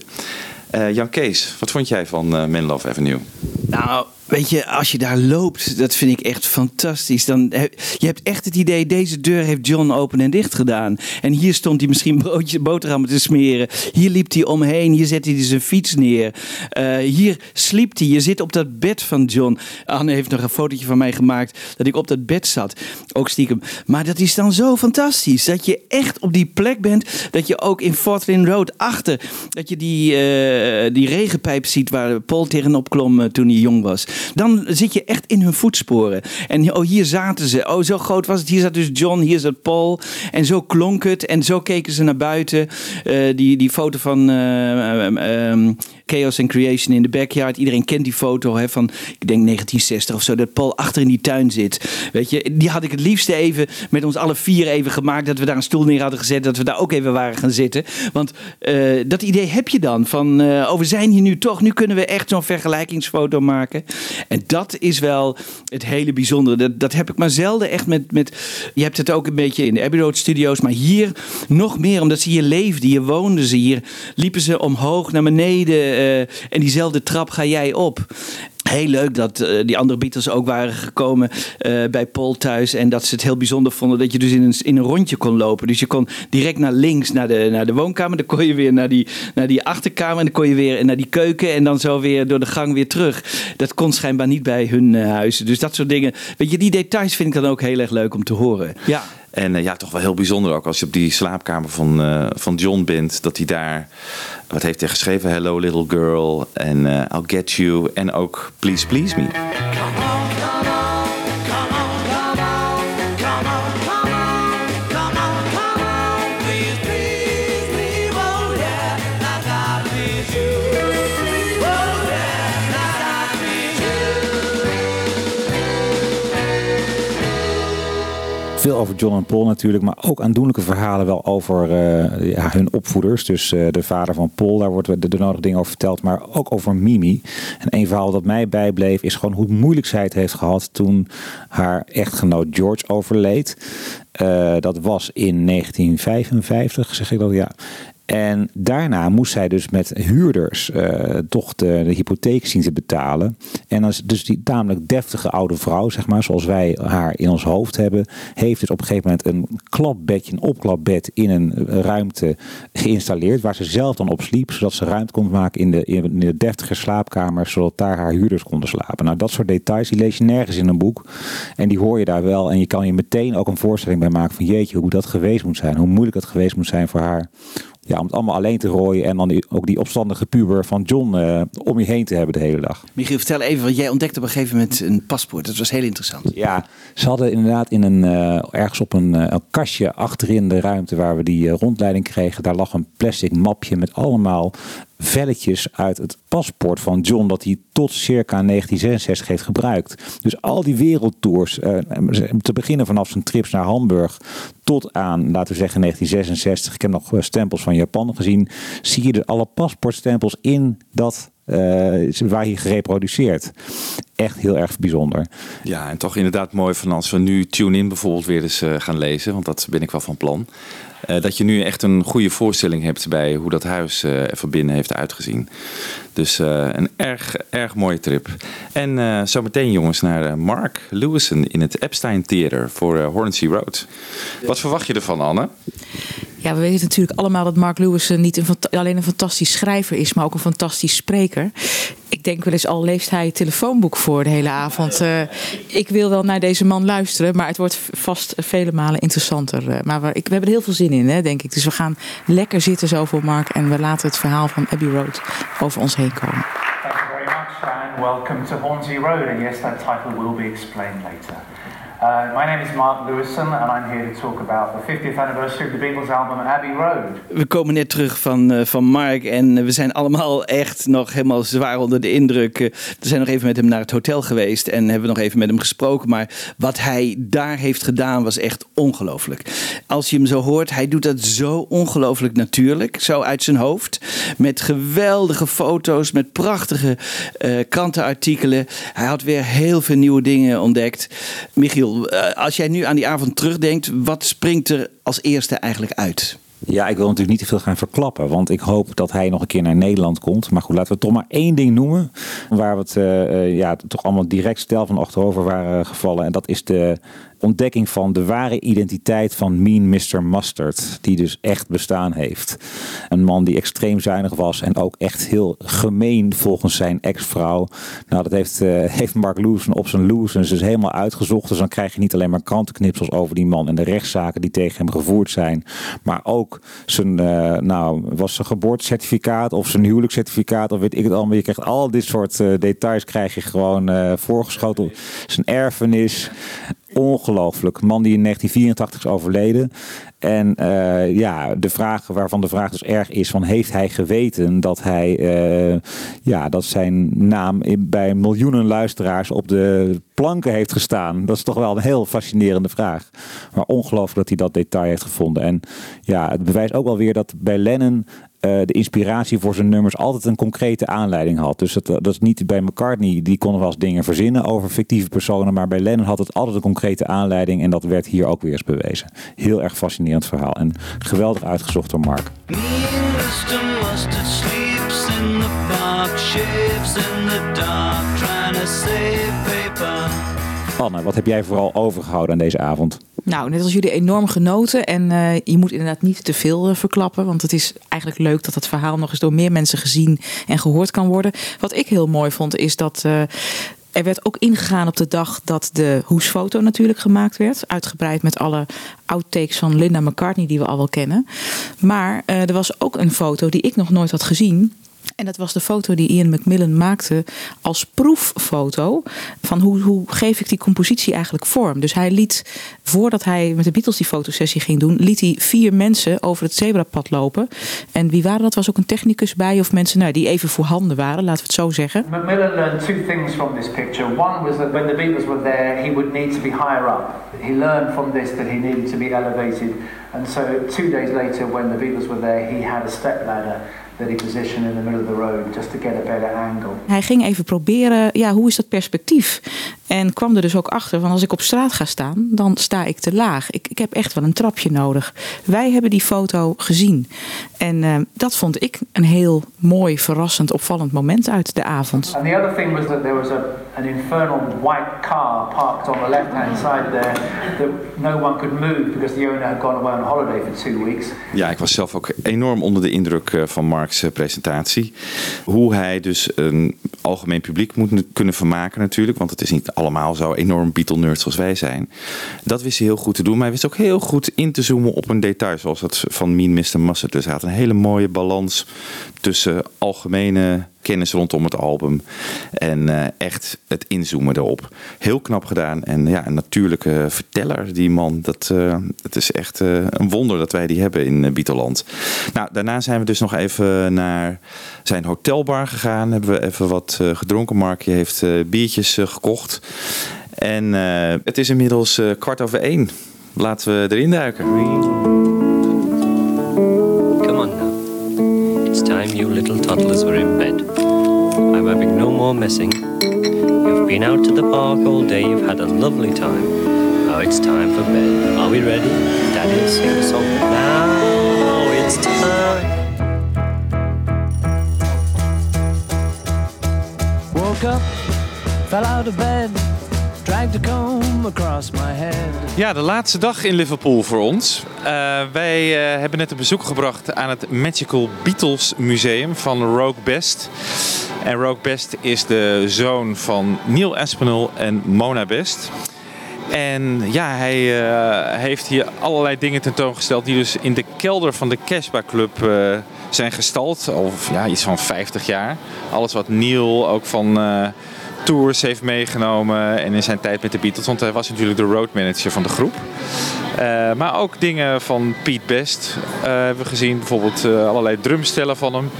Jan Kees, wat vond jij van Menlove Avenue? Nou, weet je, als je daar loopt, dat vind ik echt fantastisch. Dan, je hebt echt het idee, deze deur heeft John open en dicht gedaan. En hier stond hij misschien broodje, boterhammen te smeren. Hier liep hij omheen, hier zette hij zijn fiets neer. Eh, hier sliep hij, je zit op dat bed van John. Anne heeft nog een fotootje van mij gemaakt dat ik op dat bed zat. Ook stiekem. Maar dat is dan zo fantastisch, dat je echt op die plek bent. Dat je ook in Fort Lane Road achter, dat je die, eh, die regenpijp ziet waar Paul tegenop klom eh, toen hij jong was. Dan zit je echt in hun voetsporen. En oh, hier zaten ze. Oh, zo groot was het. Hier zat dus John, hier zat Paul. En zo klonk het. En zo keken ze naar buiten. Eh, die, die foto van eh, ehm, ehm, Chaos and Creation in the Backyard. Iedereen kent die foto hè, van, ik denk 1960 of zo, dat Paul achter in die tuin zit. Weet je, die had ik het liefste even met ons alle vier even gemaakt. Dat we daar een stoel neer hadden gezet, dat we daar ook even waren gaan zitten. Want eh, dat idee heb je dan. Van, eh, oh, we zijn hier nu toch, nu kunnen we echt zo'n vergelijkingsfoto maken. En dat is wel het hele bijzondere. Dat, dat heb ik maar zelden echt met, met... Je hebt het ook een beetje in de Abbey Road Studios, maar hier nog meer, omdat ze hier leefden, hier woonden ze, hier liepen ze omhoog naar beneden eh, en diezelfde trap ga jij op. Heel leuk dat eh, die andere Beatles ook waren gekomen eh, bij Paul thuis. En dat ze het heel bijzonder vonden dat je dus in een, in een rondje kon lopen. Dus je kon direct naar links naar de, naar de woonkamer. Dan kon je weer naar die, naar die achterkamer. En dan kon je weer naar die keuken. En dan zo weer door de gang weer terug. Dat kon schijnbaar niet bij hun huizen. Dus dat soort dingen. Weet je, die details vind ik dan ook heel erg leuk om te horen. Ja. En uh, ja, toch wel heel bijzonder ook als je op die slaapkamer van, uh, van John bent. Dat hij daar, wat heeft hij geschreven? Hello little girl en uh, I'll get you. En ook Please Please Me. Veel over John en Paul natuurlijk, maar ook aandoenlijke verhalen wel over uh, ja, hun opvoeders. Dus uh, de vader van Paul, daar wordt de, nodige dingen over verteld, maar ook over Mimi. En een verhaal dat mij bijbleef is gewoon hoe moeilijk zij het heeft gehad toen haar echtgenoot George overleed. Uh, dat was in 1955, zeg ik dat ja. En daarna moest zij dus met huurders uh, toch de, de, hypotheek zien te betalen. En is dus die tamelijk deftige oude vrouw, zeg maar, zoals wij haar in ons hoofd hebben, heeft dus op een gegeven moment een klapbedje, een opklapbed in een ruimte geïnstalleerd, waar ze zelf dan op sliep, zodat ze ruimte kon maken in de, deftige slaapkamer, zodat daar haar huurders konden slapen. Nou, dat soort details, die lees je nergens in een boek. En die hoor je daar wel. En je kan je meteen ook een voorstelling bij maken van jeetje, hoe dat geweest moet zijn. Hoe moeilijk het geweest moet zijn voor haar ja, om het allemaal alleen te rooien en dan die, ook die opstandige puber van John uh, om je heen te hebben de hele dag. Michiel, vertel even, wat jij ontdekte op een gegeven moment een paspoort. Dat was heel interessant. Ja, ze hadden inderdaad in een, uh, ergens op een, uh, een, kastje achterin de ruimte waar we die rondleiding kregen, daar lag een plastic mapje met allemaal velletjes uit het paspoort van John dat hij tot circa 1966 heeft gebruikt. Dus al die wereldtours, uh, te beginnen vanaf zijn trips naar Hamburg tot aan, laten we zeggen 1966, ik heb nog stempels van Japan gezien, zie je dus alle paspoortstempels in dat uh, waar hij gereproduceerd. Echt heel erg bijzonder. Ja, en toch inderdaad mooi van als we nu Tune In bijvoorbeeld weer eens gaan lezen, want dat ben ik wel van plan. Uh, dat je nu echt een goede voorstelling hebt bij hoe dat huis uh, er van binnen heeft uitgezien. Dus uh, een erg, erg mooie trip. En zometeen jongens naar Mark Lewison in het Epstein Theater voor Hornsey Road. Wat verwacht je ervan Anne? Ja, we weten natuurlijk allemaal dat Mark Lewison niet een, alleen een fantastisch schrijver is, maar ook een fantastisch spreker. Ik denk wel eens al leest hij het telefoonboek voor de hele avond. Uh, ik wil wel naar deze man luisteren, maar het wordt vast vele malen interessanter. Uh, maar we, hebben er heel veel zin in, hè, denk ik. Dus we gaan lekker zitten zo voor Mark en we laten het verhaal van Abbey Road over ons heen komen. Thank you very welcome to Road. And yes, that title will be explained later. Uh, my name is Mark Lewison and I'm here to talk about the 50th anniversary of the Beatles album Abbey Road. We komen net terug van, uh, van Mark en we zijn allemaal echt nog helemaal zwaar onder de indruk. Uh, we zijn nog even met hem naar het hotel geweest en hebben nog even met hem gesproken. Maar wat hij daar heeft gedaan was echt ongelooflijk. Als je hem zo hoort, hij doet dat zo ongelooflijk natuurlijk. Zo uit zijn hoofd. Met geweldige foto's, met prachtige krantenartikelen. Hij had weer heel veel nieuwe dingen ontdekt. Michiel, als jij nu aan die avond terugdenkt, wat springt er als eerste eigenlijk uit? Ja, ik wil natuurlijk niet te veel gaan verklappen, want ik hoop dat hij nog een keer naar Nederland komt. Maar goed, laten we toch maar één ding noemen, waar we het uh, ja, toch allemaal direct stel van achterover waren gevallen. En dat is de ontdekking van de ware identiteit van Mean Mr. Mustard, die dus echt bestaan heeft. Een man die extreem zuinig was en ook echt heel gemeen volgens zijn ex-vrouw. Nou, dat heeft, uh, heeft Mark Lewison op zijn Lewison dus helemaal uitgezocht. Dus dan krijg je niet alleen maar krantenknipsels over die man en de rechtszaken die tegen hem gevoerd zijn, maar ook zijn, uh, nou, was zijn geboortecertificaat of zijn huwelijkscertificaat of weet ik het allemaal. Je krijgt al dit soort uh, details krijg je gewoon voorgeschoten. Zijn erfenis, ongelooflijk. Man die in 1984 is overleden. En eh, ja, de vraag waarvan de vraag dus erg is: van heeft hij geweten dat hij eh, ja, dat zijn naam bij miljoenen luisteraars op de planken heeft gestaan? Dat is toch wel een heel fascinerende vraag. Maar ongelooflijk dat hij dat detail heeft gevonden. En ja, het bewijst ook wel weer dat bij Lennon eh, de inspiratie voor zijn nummers altijd een concrete aanleiding had. Dus dat, dat is niet bij McCartney, die kon wel eens dingen verzinnen over fictieve personen, maar bij Lennon had het altijd een concrete aanleiding en dat werd hier ook weer eens bewezen. Heel erg fascinerend verhaal en geweldig uitgezocht door Mark. Anne, wat heb jij vooral overgehouden aan deze avond? Nou, net als jullie enorm genoten. En eh, je moet inderdaad niet te veel eh, verklappen. Want het is eigenlijk leuk dat het verhaal nog eens door meer mensen gezien en gehoord kan worden. Wat ik heel mooi vond, is dat. eh, er werd ook ingegaan op de dag dat de hoesfoto natuurlijk gemaakt werd. Uitgebreid met alle outtakes van Linda McCartney die we al wel kennen. Maar er was ook een foto die ik nog nooit had gezien. En dat was de foto die Ian Macmillan maakte als proeffoto van hoe, hoe geef ik die compositie eigenlijk vorm. Dus hij liet, voordat hij met de Beatles die fotosessie ging doen, liet hij vier mensen over het zebrapad lopen. En wie waren dat? Was ook een technicus bij of mensen nou, die even voorhanden waren, laten we het zo zeggen. Macmillan learned two things from this picture. One was that when the Beatles were there, he would need to be higher up. He learned from this that he needed to be elevated. And so two days later, when the Beatles were there, he had a step ladder positioned in the middle of the road just to get a better angle. Hij ging even proberen, ja, hoe is dat perspectief? En kwam er dus ook achter van als ik op straat ga staan, dan sta ik te laag. Ik, ik heb echt wel een trapje nodig. Wij hebben die foto gezien. En eh, dat vond ik een heel mooi, verrassend, opvallend moment uit de avond. And the other thing was that there was a, an infernal white car parked on the left-hand side there that no one could move because the owner had gone away on holiday for two weeks. Ja, ik was zelf ook enorm onder de indruk eh, van Mark's eh, presentatie. Hoe hij dus een algemeen publiek moet kunnen vermaken natuurlijk. Want het is niet allemaal zo enorm Beatle-nerds zoals wij zijn. Dat wist hij heel goed te doen. Maar hij wist ook heel goed in te zoomen op een detail. Zoals dat van Mean Mr. Mustard. Dus hij had een hele mooie balans tussen algemene kennis rondom het album. En eh, echt het inzoomen erop. Heel knap gedaan. En ja, een natuurlijke verteller, die man. Dat, eh, het is echt eh, een wonder dat wij die hebben in Beateland. Nou, daarna zijn we dus nog even naar zijn hotelbar gegaan. Hebben we even wat gedronken. Markje heeft biertjes gekocht. En het is inmiddels kwart over één. Laten we erin duiken. Time you little toddlers were in bed. I'm having no more messing. You've been out to the park all day, you've had a lovely time. Now it's time for bed. Are we ready? Daddy'll sing a song. Now it's time. Woke up, fell out of bed, dragged a comb across my head. Ja, de laatste dag in Liverpool voor ons. Eh, wij eh, hebben net een bezoek gebracht aan het Magical Beatles Museum van Rogue Best. En Rogue Best is de zoon van Neil Aspinall en Mona Best. En ja, hij eh, heeft hier allerlei dingen tentoongesteld die dus in de kelder van de Casbah Club zijn gestald. Al ja, iets van 50 jaar. Alles wat Neil ook van tours heeft meegenomen en in zijn tijd met de Beatles. Want hij was natuurlijk de roadmanager van de groep. Eh, maar ook dingen van Pete Best eh, hebben we gezien. Bijvoorbeeld eh, allerlei drumstellen van hem.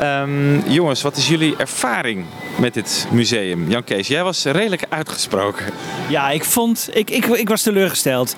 Ehm, jongens, wat is jullie ervaring met dit museum? Jan Kees, jij was redelijk uitgesproken. Ja, ik vond, ik, ik, ik was teleurgesteld.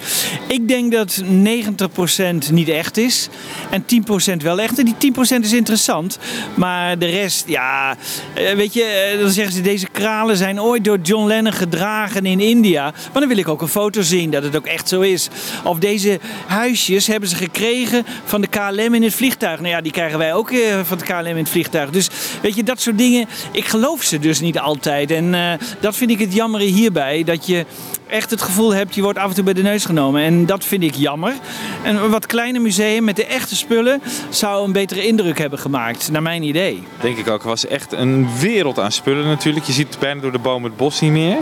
Ik denk dat 90% niet echt is en 10% wel echt. En die 10% is interessant, maar de rest, ja, eh, weet je, eh, dan zeggen ze deze kralen zijn ooit door John Lennon gedragen in India. Maar dan wil ik ook een foto zien dat het ook echt zo is. Of deze huisjes hebben ze gekregen van de KLM in het vliegtuig. Nou ja, die krijgen wij ook eh, van de KLM in het vliegtuig. Dus weet je, dat soort dingen, ik geloof ze dus niet altijd. En eh, dat vind ik het jammer hierbij, dat je echt het gevoel hebt, je wordt af en toe bij de neus genomen. En dat vind ik jammer. En een wat kleiner museum met de echte spullen zou een betere indruk hebben gemaakt, naar mijn idee. Denk ik ook. Er was echt een wereld aan spullen natuurlijk. Je ziet bijna door de bomen het bos niet meer.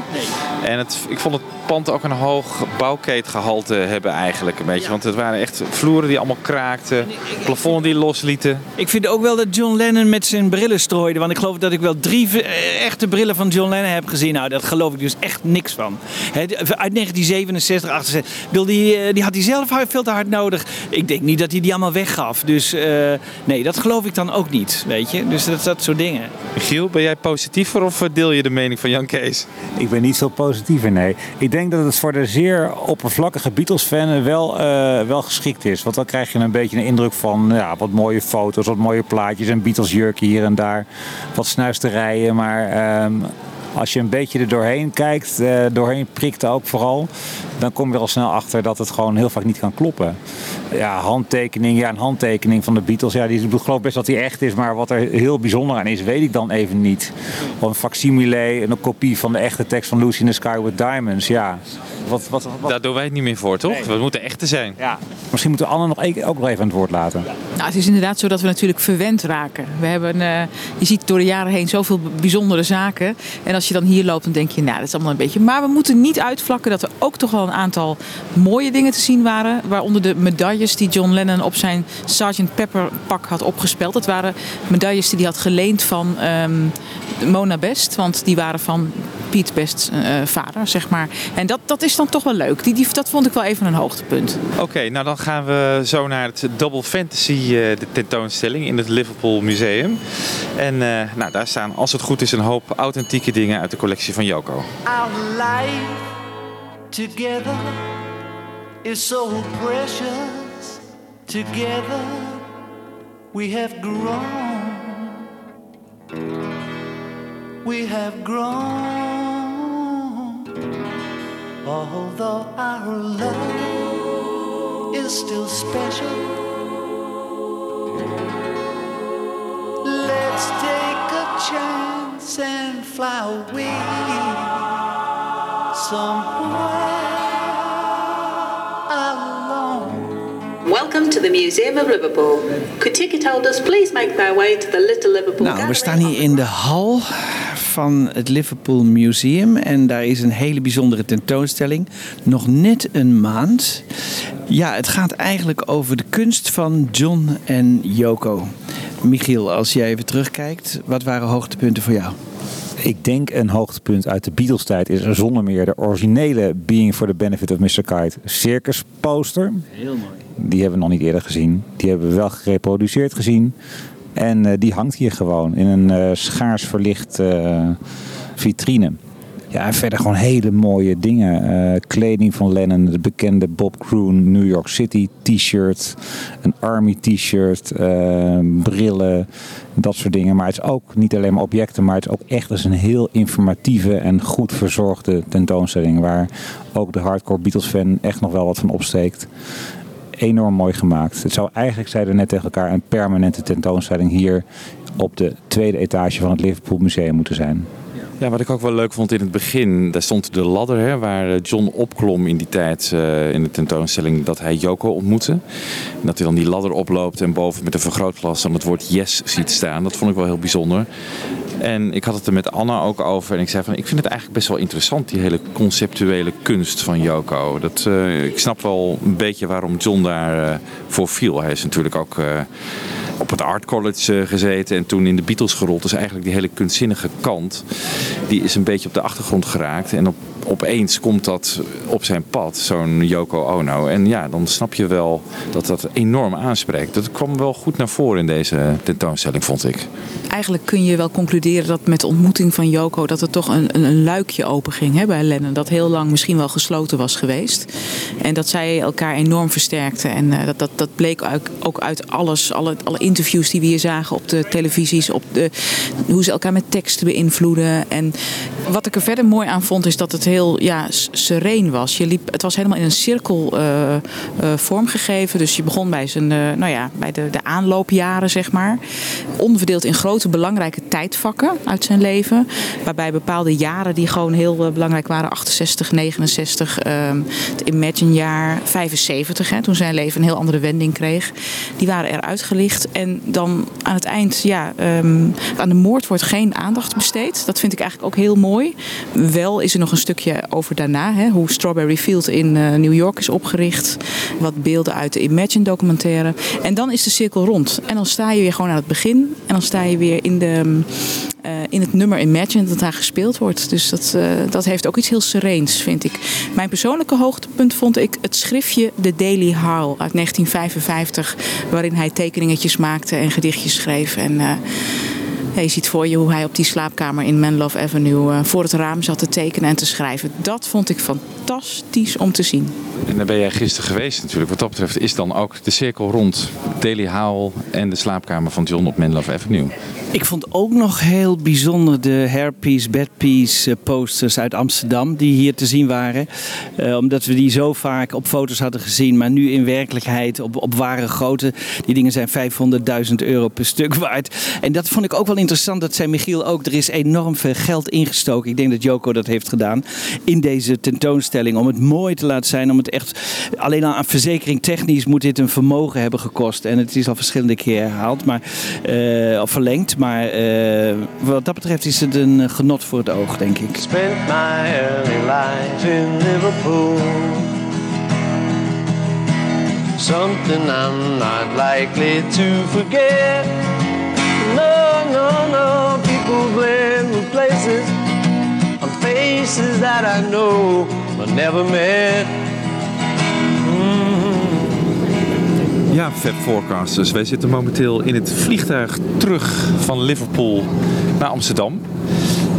En het, ik vond het pand ook een hoog bouwkeetgehalte hebben eigenlijk een beetje. Want het waren echt vloeren die allemaal kraakten. Plafonnen die loslieten. Ik vind ook wel dat John Lennon met zijn brillen strooide. Want ik geloof dat ik wel drie eh, echte brillen van John Lennon heb gezien. Nou, daar geloof ik dus echt niks van. Het, uit 1967, 68. Ik bedoel, die, eh, die had hij zelf veel te hard nodig. Ik denk niet dat hij die allemaal weggaf. Dus eh, nee, dat geloof ik dan ook niet, weet je. Dus dat, dat soort dingen. Michiel, ben jij positiever of eh, deel je de mening van Jan Kees? Ik ben niet zo positiever, nee. Ik denk dat het voor de zeer oppervlakkige Beatles-fan wel, eh, wel geschikt is. Want dan krijg je een beetje een indruk van ja, wat mooie foto's, wat mooie plaatjes, een Beatles-jurkje hier en daar. Wat snuisterijen, maar ehm, als je een beetje er doorheen kijkt, eh, doorheen prikt ook vooral, dan kom je er al snel achter dat het gewoon heel vaak niet kan kloppen. Ja, handtekening, ja, een handtekening van de Beatles, ja, die, ik geloof best dat die echt is, maar wat er heel bijzonder aan is, weet ik dan even niet. Of een facsimile, een kopie van de echte tekst van Lucy in the Sky with Diamonds, ja. Wat, wat, wat, Daar doen wij het niet meer voor, toch? We moeten echte zijn. Ja. Misschien moeten we Anne nog e- ook nog even aan het woord laten. Nou, het is inderdaad zo dat we natuurlijk verwend raken. We hebben, eh, je ziet door de jaren heen zoveel bijzondere zaken. En als je dan hier loopt, dan denk je, nou, dat is allemaal een beetje. Maar we moeten niet uitvlakken dat er ook toch wel een aantal mooie dingen te zien waren. Waaronder de medailles die John Lennon op zijn Sgt. Pepper pak had opgespeld. Dat waren medailles die hij had geleend van ehm, Mona Best. Want die waren van Piet Best eh, vader, zeg maar. En dat, dat is dan toch wel leuk. Die, die, dat vond ik wel even een hoogtepunt. Oké, nou dan gaan we zo naar het Double Fantasy eh, de tentoonstelling in het Liverpool Museum. En eh, nou, daar staan, als het goed is, een hoop authentieke dingen uit de collectie van Yoko. Our life together is so precious. Together we have grown. We have grown. Although our love is still special. Let's take a chance and fly away somewhere to the Museum of Liverpool. Could ticket holders please make their way to the Little Liverpool Nou, we staan hier in de hal van het Liverpool Museum. En daar is een hele bijzondere tentoonstelling. Nog net een maand. Ja, het gaat eigenlijk over de kunst van John en Yoko. Michiel, als jij even terugkijkt, wat waren hoogtepunten voor jou? Ik denk een hoogtepunt uit de Beatles-tijd is zonder meer de originele Being for the Benefit of Mr. Kite circus poster. Heel mooi. Die hebben we nog niet eerder gezien. Die hebben we wel gereproduceerd gezien. En eh, die hangt hier gewoon in een eh, schaars verlicht eh, vitrine. Ja, verder gewoon hele mooie dingen. Eh, kleding van Lennon, de bekende Bob Croon New York City t-shirt. Een army t-shirt, eh, brillen, dat soort dingen. Maar het is ook niet alleen maar objecten, maar het is ook echt eens een heel informatieve en goed verzorgde tentoonstelling. Waar ook de hardcore Beatles fan echt nog wel wat van opsteekt enorm mooi gemaakt. Het zou eigenlijk, zeiden we net tegen elkaar, een permanente tentoonstelling hier op de tweede etage van het Liverpool Museum moeten zijn. Ja, wat ik ook wel leuk vond in het begin, daar stond de ladder hè, waar eh, John opklom in die tijd eh, in de tentoonstelling dat hij Yoko ontmoette. En dat hij dan die ladder oploopt en boven met een vergrootglas dan het woord yes ziet staan. Dat vond ik wel heel bijzonder. En ik had het er met Anna ook over en ik zei van ik vind het eigenlijk best wel interessant, die hele conceptuele kunst van Yoko. Dat, eh, ik snap wel een beetje waarom John daar eh, voor viel. Hij is natuurlijk ook eh, op het Art College gezeten en toen in de Beatles gerold. Dus eigenlijk die hele kunstzinnige kant, die is een beetje op de achtergrond geraakt. En op, opeens komt dat op zijn pad, zo'n Yoko Ono. En ja, dan snap je wel dat dat enorm aanspreekt. Dat kwam wel goed naar voren in deze tentoonstelling, vond ik. Eigenlijk kun je wel concluderen dat met de ontmoeting van Yoko dat er toch een, een, luikje open ging hè, bij Lennon. Dat heel lang misschien wel gesloten was geweest. En dat zij elkaar enorm versterkten. En eh, dat, dat, dat bleek ook, ook uit alles, alle, alle interviews die we hier zagen op de televisies. Op de, hoe ze elkaar met teksten beïnvloeden. En wat ik er verder mooi aan vond is dat het heel ja, sereen was. Je liep, het was helemaal in een cirkel eh, eh, vormgegeven. Dus je begon bij, zijn, eh, nou ja, bij de, de aanloopjaren, zeg maar. Onderverdeeld in grote belangrijke tijdvakken uit zijn leven. Waarbij bepaalde jaren die gewoon heel belangrijk waren. 68, 69, ehm, het Imagine-jaar, 75. Hè, toen zijn leven een heel andere wending kreeg. Die waren eruit gelicht. En dan aan het eind, ja, ehm, aan de moord wordt geen aandacht besteed. Dat vind ik eigenlijk ook heel mooi. Wel is er nog een stukje over daarna. Hè, hoe Strawberry Field in eh, New York is opgericht. Wat beelden uit de Imagine documentaire. En dan is de cirkel rond. En dan sta je weer gewoon aan het begin. in. En dan sta je weer in, de, eh, in het nummer Imagine dat daar gespeeld wordt. Dus dat, eh, dat heeft ook iets heel sereens, vind ik. Mijn persoonlijke hoogtepunt vond ik het schriftje The Daily Howl uit 1955. Waarin hij tekeningetjes maakte en gedichtjes schreef. En je ziet voor je hoe hij op die slaapkamer in Menlove Avenue eh, voor het raam zat te tekenen en te schrijven. Dat vond ik fantastisch om te zien. En daar ben jij gisteren geweest natuurlijk. Wat dat betreft is dan ook de cirkel rond Daily Howl en de slaapkamer van John op Menlove Avenue. Ik vond ook nog heel bijzonder de hairpiece, bedpiece eh, posters uit Amsterdam die hier te zien waren. Eh, omdat we die zo vaak op foto's hadden gezien, maar nu in werkelijkheid op, op ware grootte. Die dingen zijn 500.000 euro per stuk waard. En dat vond ik ook wel interessant. Dat zei Michiel ook. Er is enorm veel geld ingestoken. Ik denk dat Joko dat heeft gedaan in deze tentoonstelling. Om het mooi te laten zijn. Om het echt alleen al aan verzekering technisch moet dit een vermogen hebben gekost. En het is al verschillende keer herhaald, maar, of verlengd. Maar eh, wat dat betreft is het een genot voor het oog, denk ik. Spent my early life in Liverpool. Something I'm not likely to forget. No, no, no, people blame places on faces that I know but never met. Ja, Fab Forecasters. Wij zitten momenteel in het vliegtuig terug van Liverpool naar Amsterdam.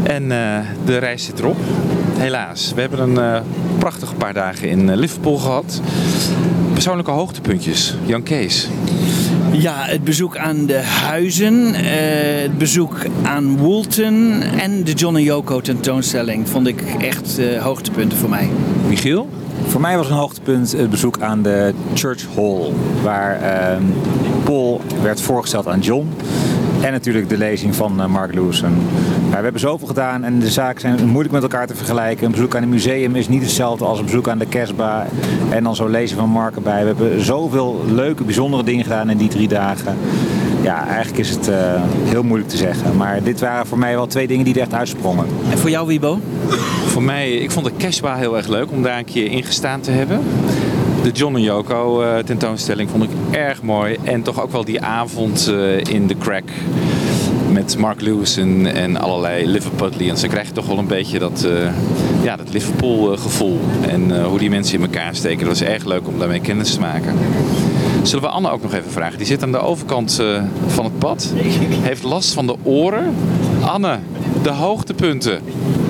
En eh, de reis zit erop. Helaas. We hebben een eh, prachtige paar dagen in eh, Liverpool gehad. Persoonlijke hoogtepuntjes. Jan Kees. Ja, het bezoek aan de huizen, het bezoek aan Woolton en de John en Yoko tentoonstelling vond ik echt hoogtepunten voor mij. Michiel? Voor mij was een hoogtepunt het bezoek aan de Church Hall. Waar ehm, Paul werd voorgesteld aan John. En natuurlijk de lezing van eh, Mark Lewison. We hebben zoveel gedaan en de zaken zijn moeilijk met elkaar te vergelijken. Een bezoek aan een museum is niet hetzelfde als een bezoek aan de Kesba. En dan zo'n lezing van Mark erbij. We hebben zoveel leuke, bijzondere dingen gedaan in die drie dagen. Ja, eigenlijk is het eh, heel moeilijk te zeggen. Maar dit waren voor mij wel twee dingen die er echt uitsprongen. En voor jou, Wibo? Voor mij, ik vond de Cashba heel erg leuk om daar een keer in gestaan te hebben. De John en Yoko eh, tentoonstelling vond ik erg mooi. En toch ook wel die avond eh, in de crack met Mark Lewison en allerlei Liverpudlians. Dan krijg je toch wel een beetje dat, eh, ja, dat Liverpool gevoel. En eh, hoe die mensen in elkaar steken. Dat was erg leuk om daarmee kennis te maken. Zullen we Anne ook nog even vragen? Die zit aan de overkant eh, van het pad. Heeft last van de oren. Anne, de hoogtepunten.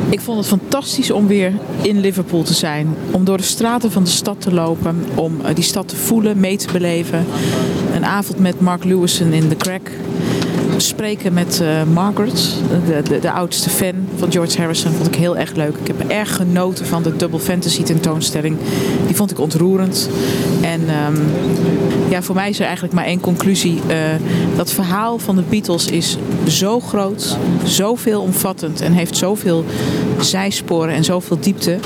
Ik vond het fantastisch om weer in Liverpool te zijn. Om door de straten van de stad te lopen. Om eh, die stad te voelen, mee te beleven. Een avond met Mark Lewison in The Crack. Spreken met eh, Margaret, de, de, de oudste fan van George Harrison, vond ik heel erg leuk. Ik heb erg genoten van de Double Fantasy tentoonstelling. Die vond ik ontroerend. En ehm, ja, voor mij is er eigenlijk maar één conclusie. Eh, dat verhaal van de Beatles is zo groot, zo veelomvattend en heeft zoveel zijsporen en zoveel diepte.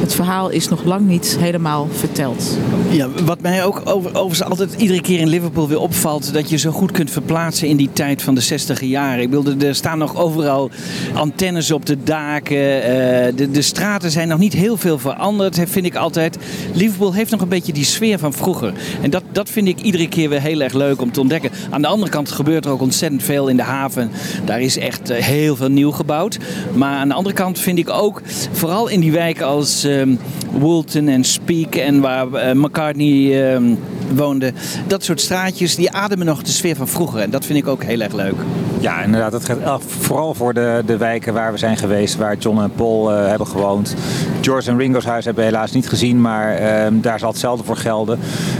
Het verhaal is nog lang niet helemaal verteld. Ja, wat mij ook over, overigens altijd iedere keer in Liverpool weer opvalt, dat je zo goed kunt verplaatsen in die tijd van de 60 jaren. Ik wilde, er staan nog overal antennes op de daken. eh, de, de straten zijn nog niet heel veel veranderd, vind ik altijd. Liverpool heeft nog een beetje die sfeer van vroeger. En dat, dat vind ik iedere keer weer heel erg leuk om te ontdekken. Aan de andere kant gebeurt er ook ontzettend veel in de haven. Daar is echt eh, heel veel nieuw gebouwd. Maar aan de andere kant vind ik ook, vooral in die wijken als ehm, Woolton en Speak en waar eh, McCartney ehm, woonde, dat soort straatjes, die ademen nog de sfeer van vroeger. En dat vind ik ook heel erg leuk. Ja, inderdaad. Dat elk- vooral voor de, de wijken waar we zijn geweest, waar John en Paul eh, hebben gewoond. George en Ringo's huis hebben we helaas niet gezien, maar ehm, daar zal hetzelfde voor gelden.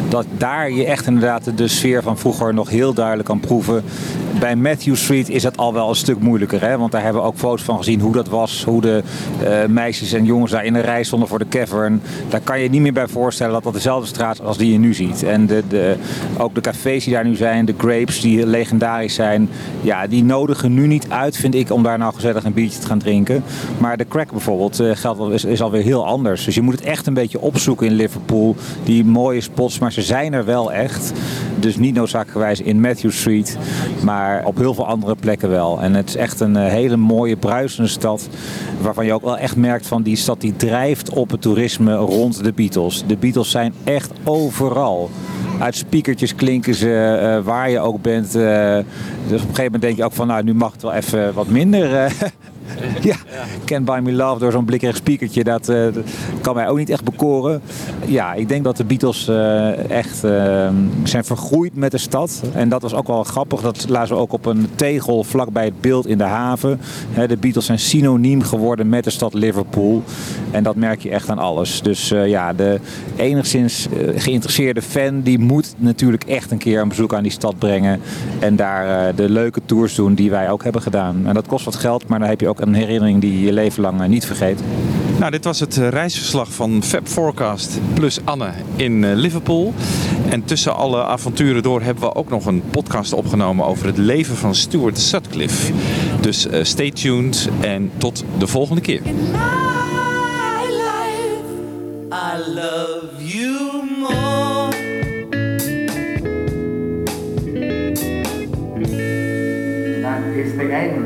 Dat daar je echt inderdaad de, de sfeer van vroeger nog heel duidelijk kan proeven. Bij Matthew Street is dat al wel een stuk moeilijker, hè? want daar hebben we ook foto's van gezien hoe dat was. Hoe de eh, meisjes en jongens daar in een rij stonden voor de cavern. Daar kan je niet meer bij voorstellen dat dat dezelfde straat is als die je nu ziet. En de, de, ook de cafés die daar nu zijn, de grapes die legendarisch zijn, ja, die nodigen nu niet uit, vind ik, om daar nou gezellig een biertje te gaan drinken. Maar de crack bijvoorbeeld eh, geldt is, is alweer heel anders. Dus je moet het echt een beetje opzoeken in Liverpool. Die mooie spots, maar ze zijn er wel echt. Dus niet noodzakelijkerwijs in Matthew Street, maar op heel veel andere plekken wel. En het is echt een eh, hele mooie, bruisende stad. Waarvan je ook wel echt merkt van die stad die drijft op het toerisme rond de Beatles. De Beatles zijn echt overal. Uit speakertjes klinken ze eh, waar je ook bent. eh, dus op een gegeven moment denk je ook van, nou, nu mag het wel even wat minder. ja, Can't Buy Me Love door zo'n blikkerig speakertje, dat, eh, dat kan mij ook niet echt bekoren. Ja, ik denk dat de Beatles eh, echt eh, zijn vergroeid met de stad. En dat was ook wel grappig. Dat lazen we ook op een tegel vlakbij het beeld in de haven. De Beatles zijn synoniem geworden met de stad Liverpool. En dat merk je echt aan alles. Dus ja, de enigszins geïnteresseerde fan... die moet natuurlijk echt een keer een bezoek aan die stad brengen. En daar de leuke tours doen die wij ook hebben gedaan. En dat kost wat geld, maar dan heb je ook een herinnering die je je leven lang eh, niet vergeet. Nou, dit was het eh, reisverslag van Fab Forecast plus Anne in eh, Liverpool. En tussen alle avonturen door hebben we ook nog een podcast opgenomen over het leven van Stuart Sutcliffe. Dus stay tuned en tot de volgende keer. I love you more. That is the end,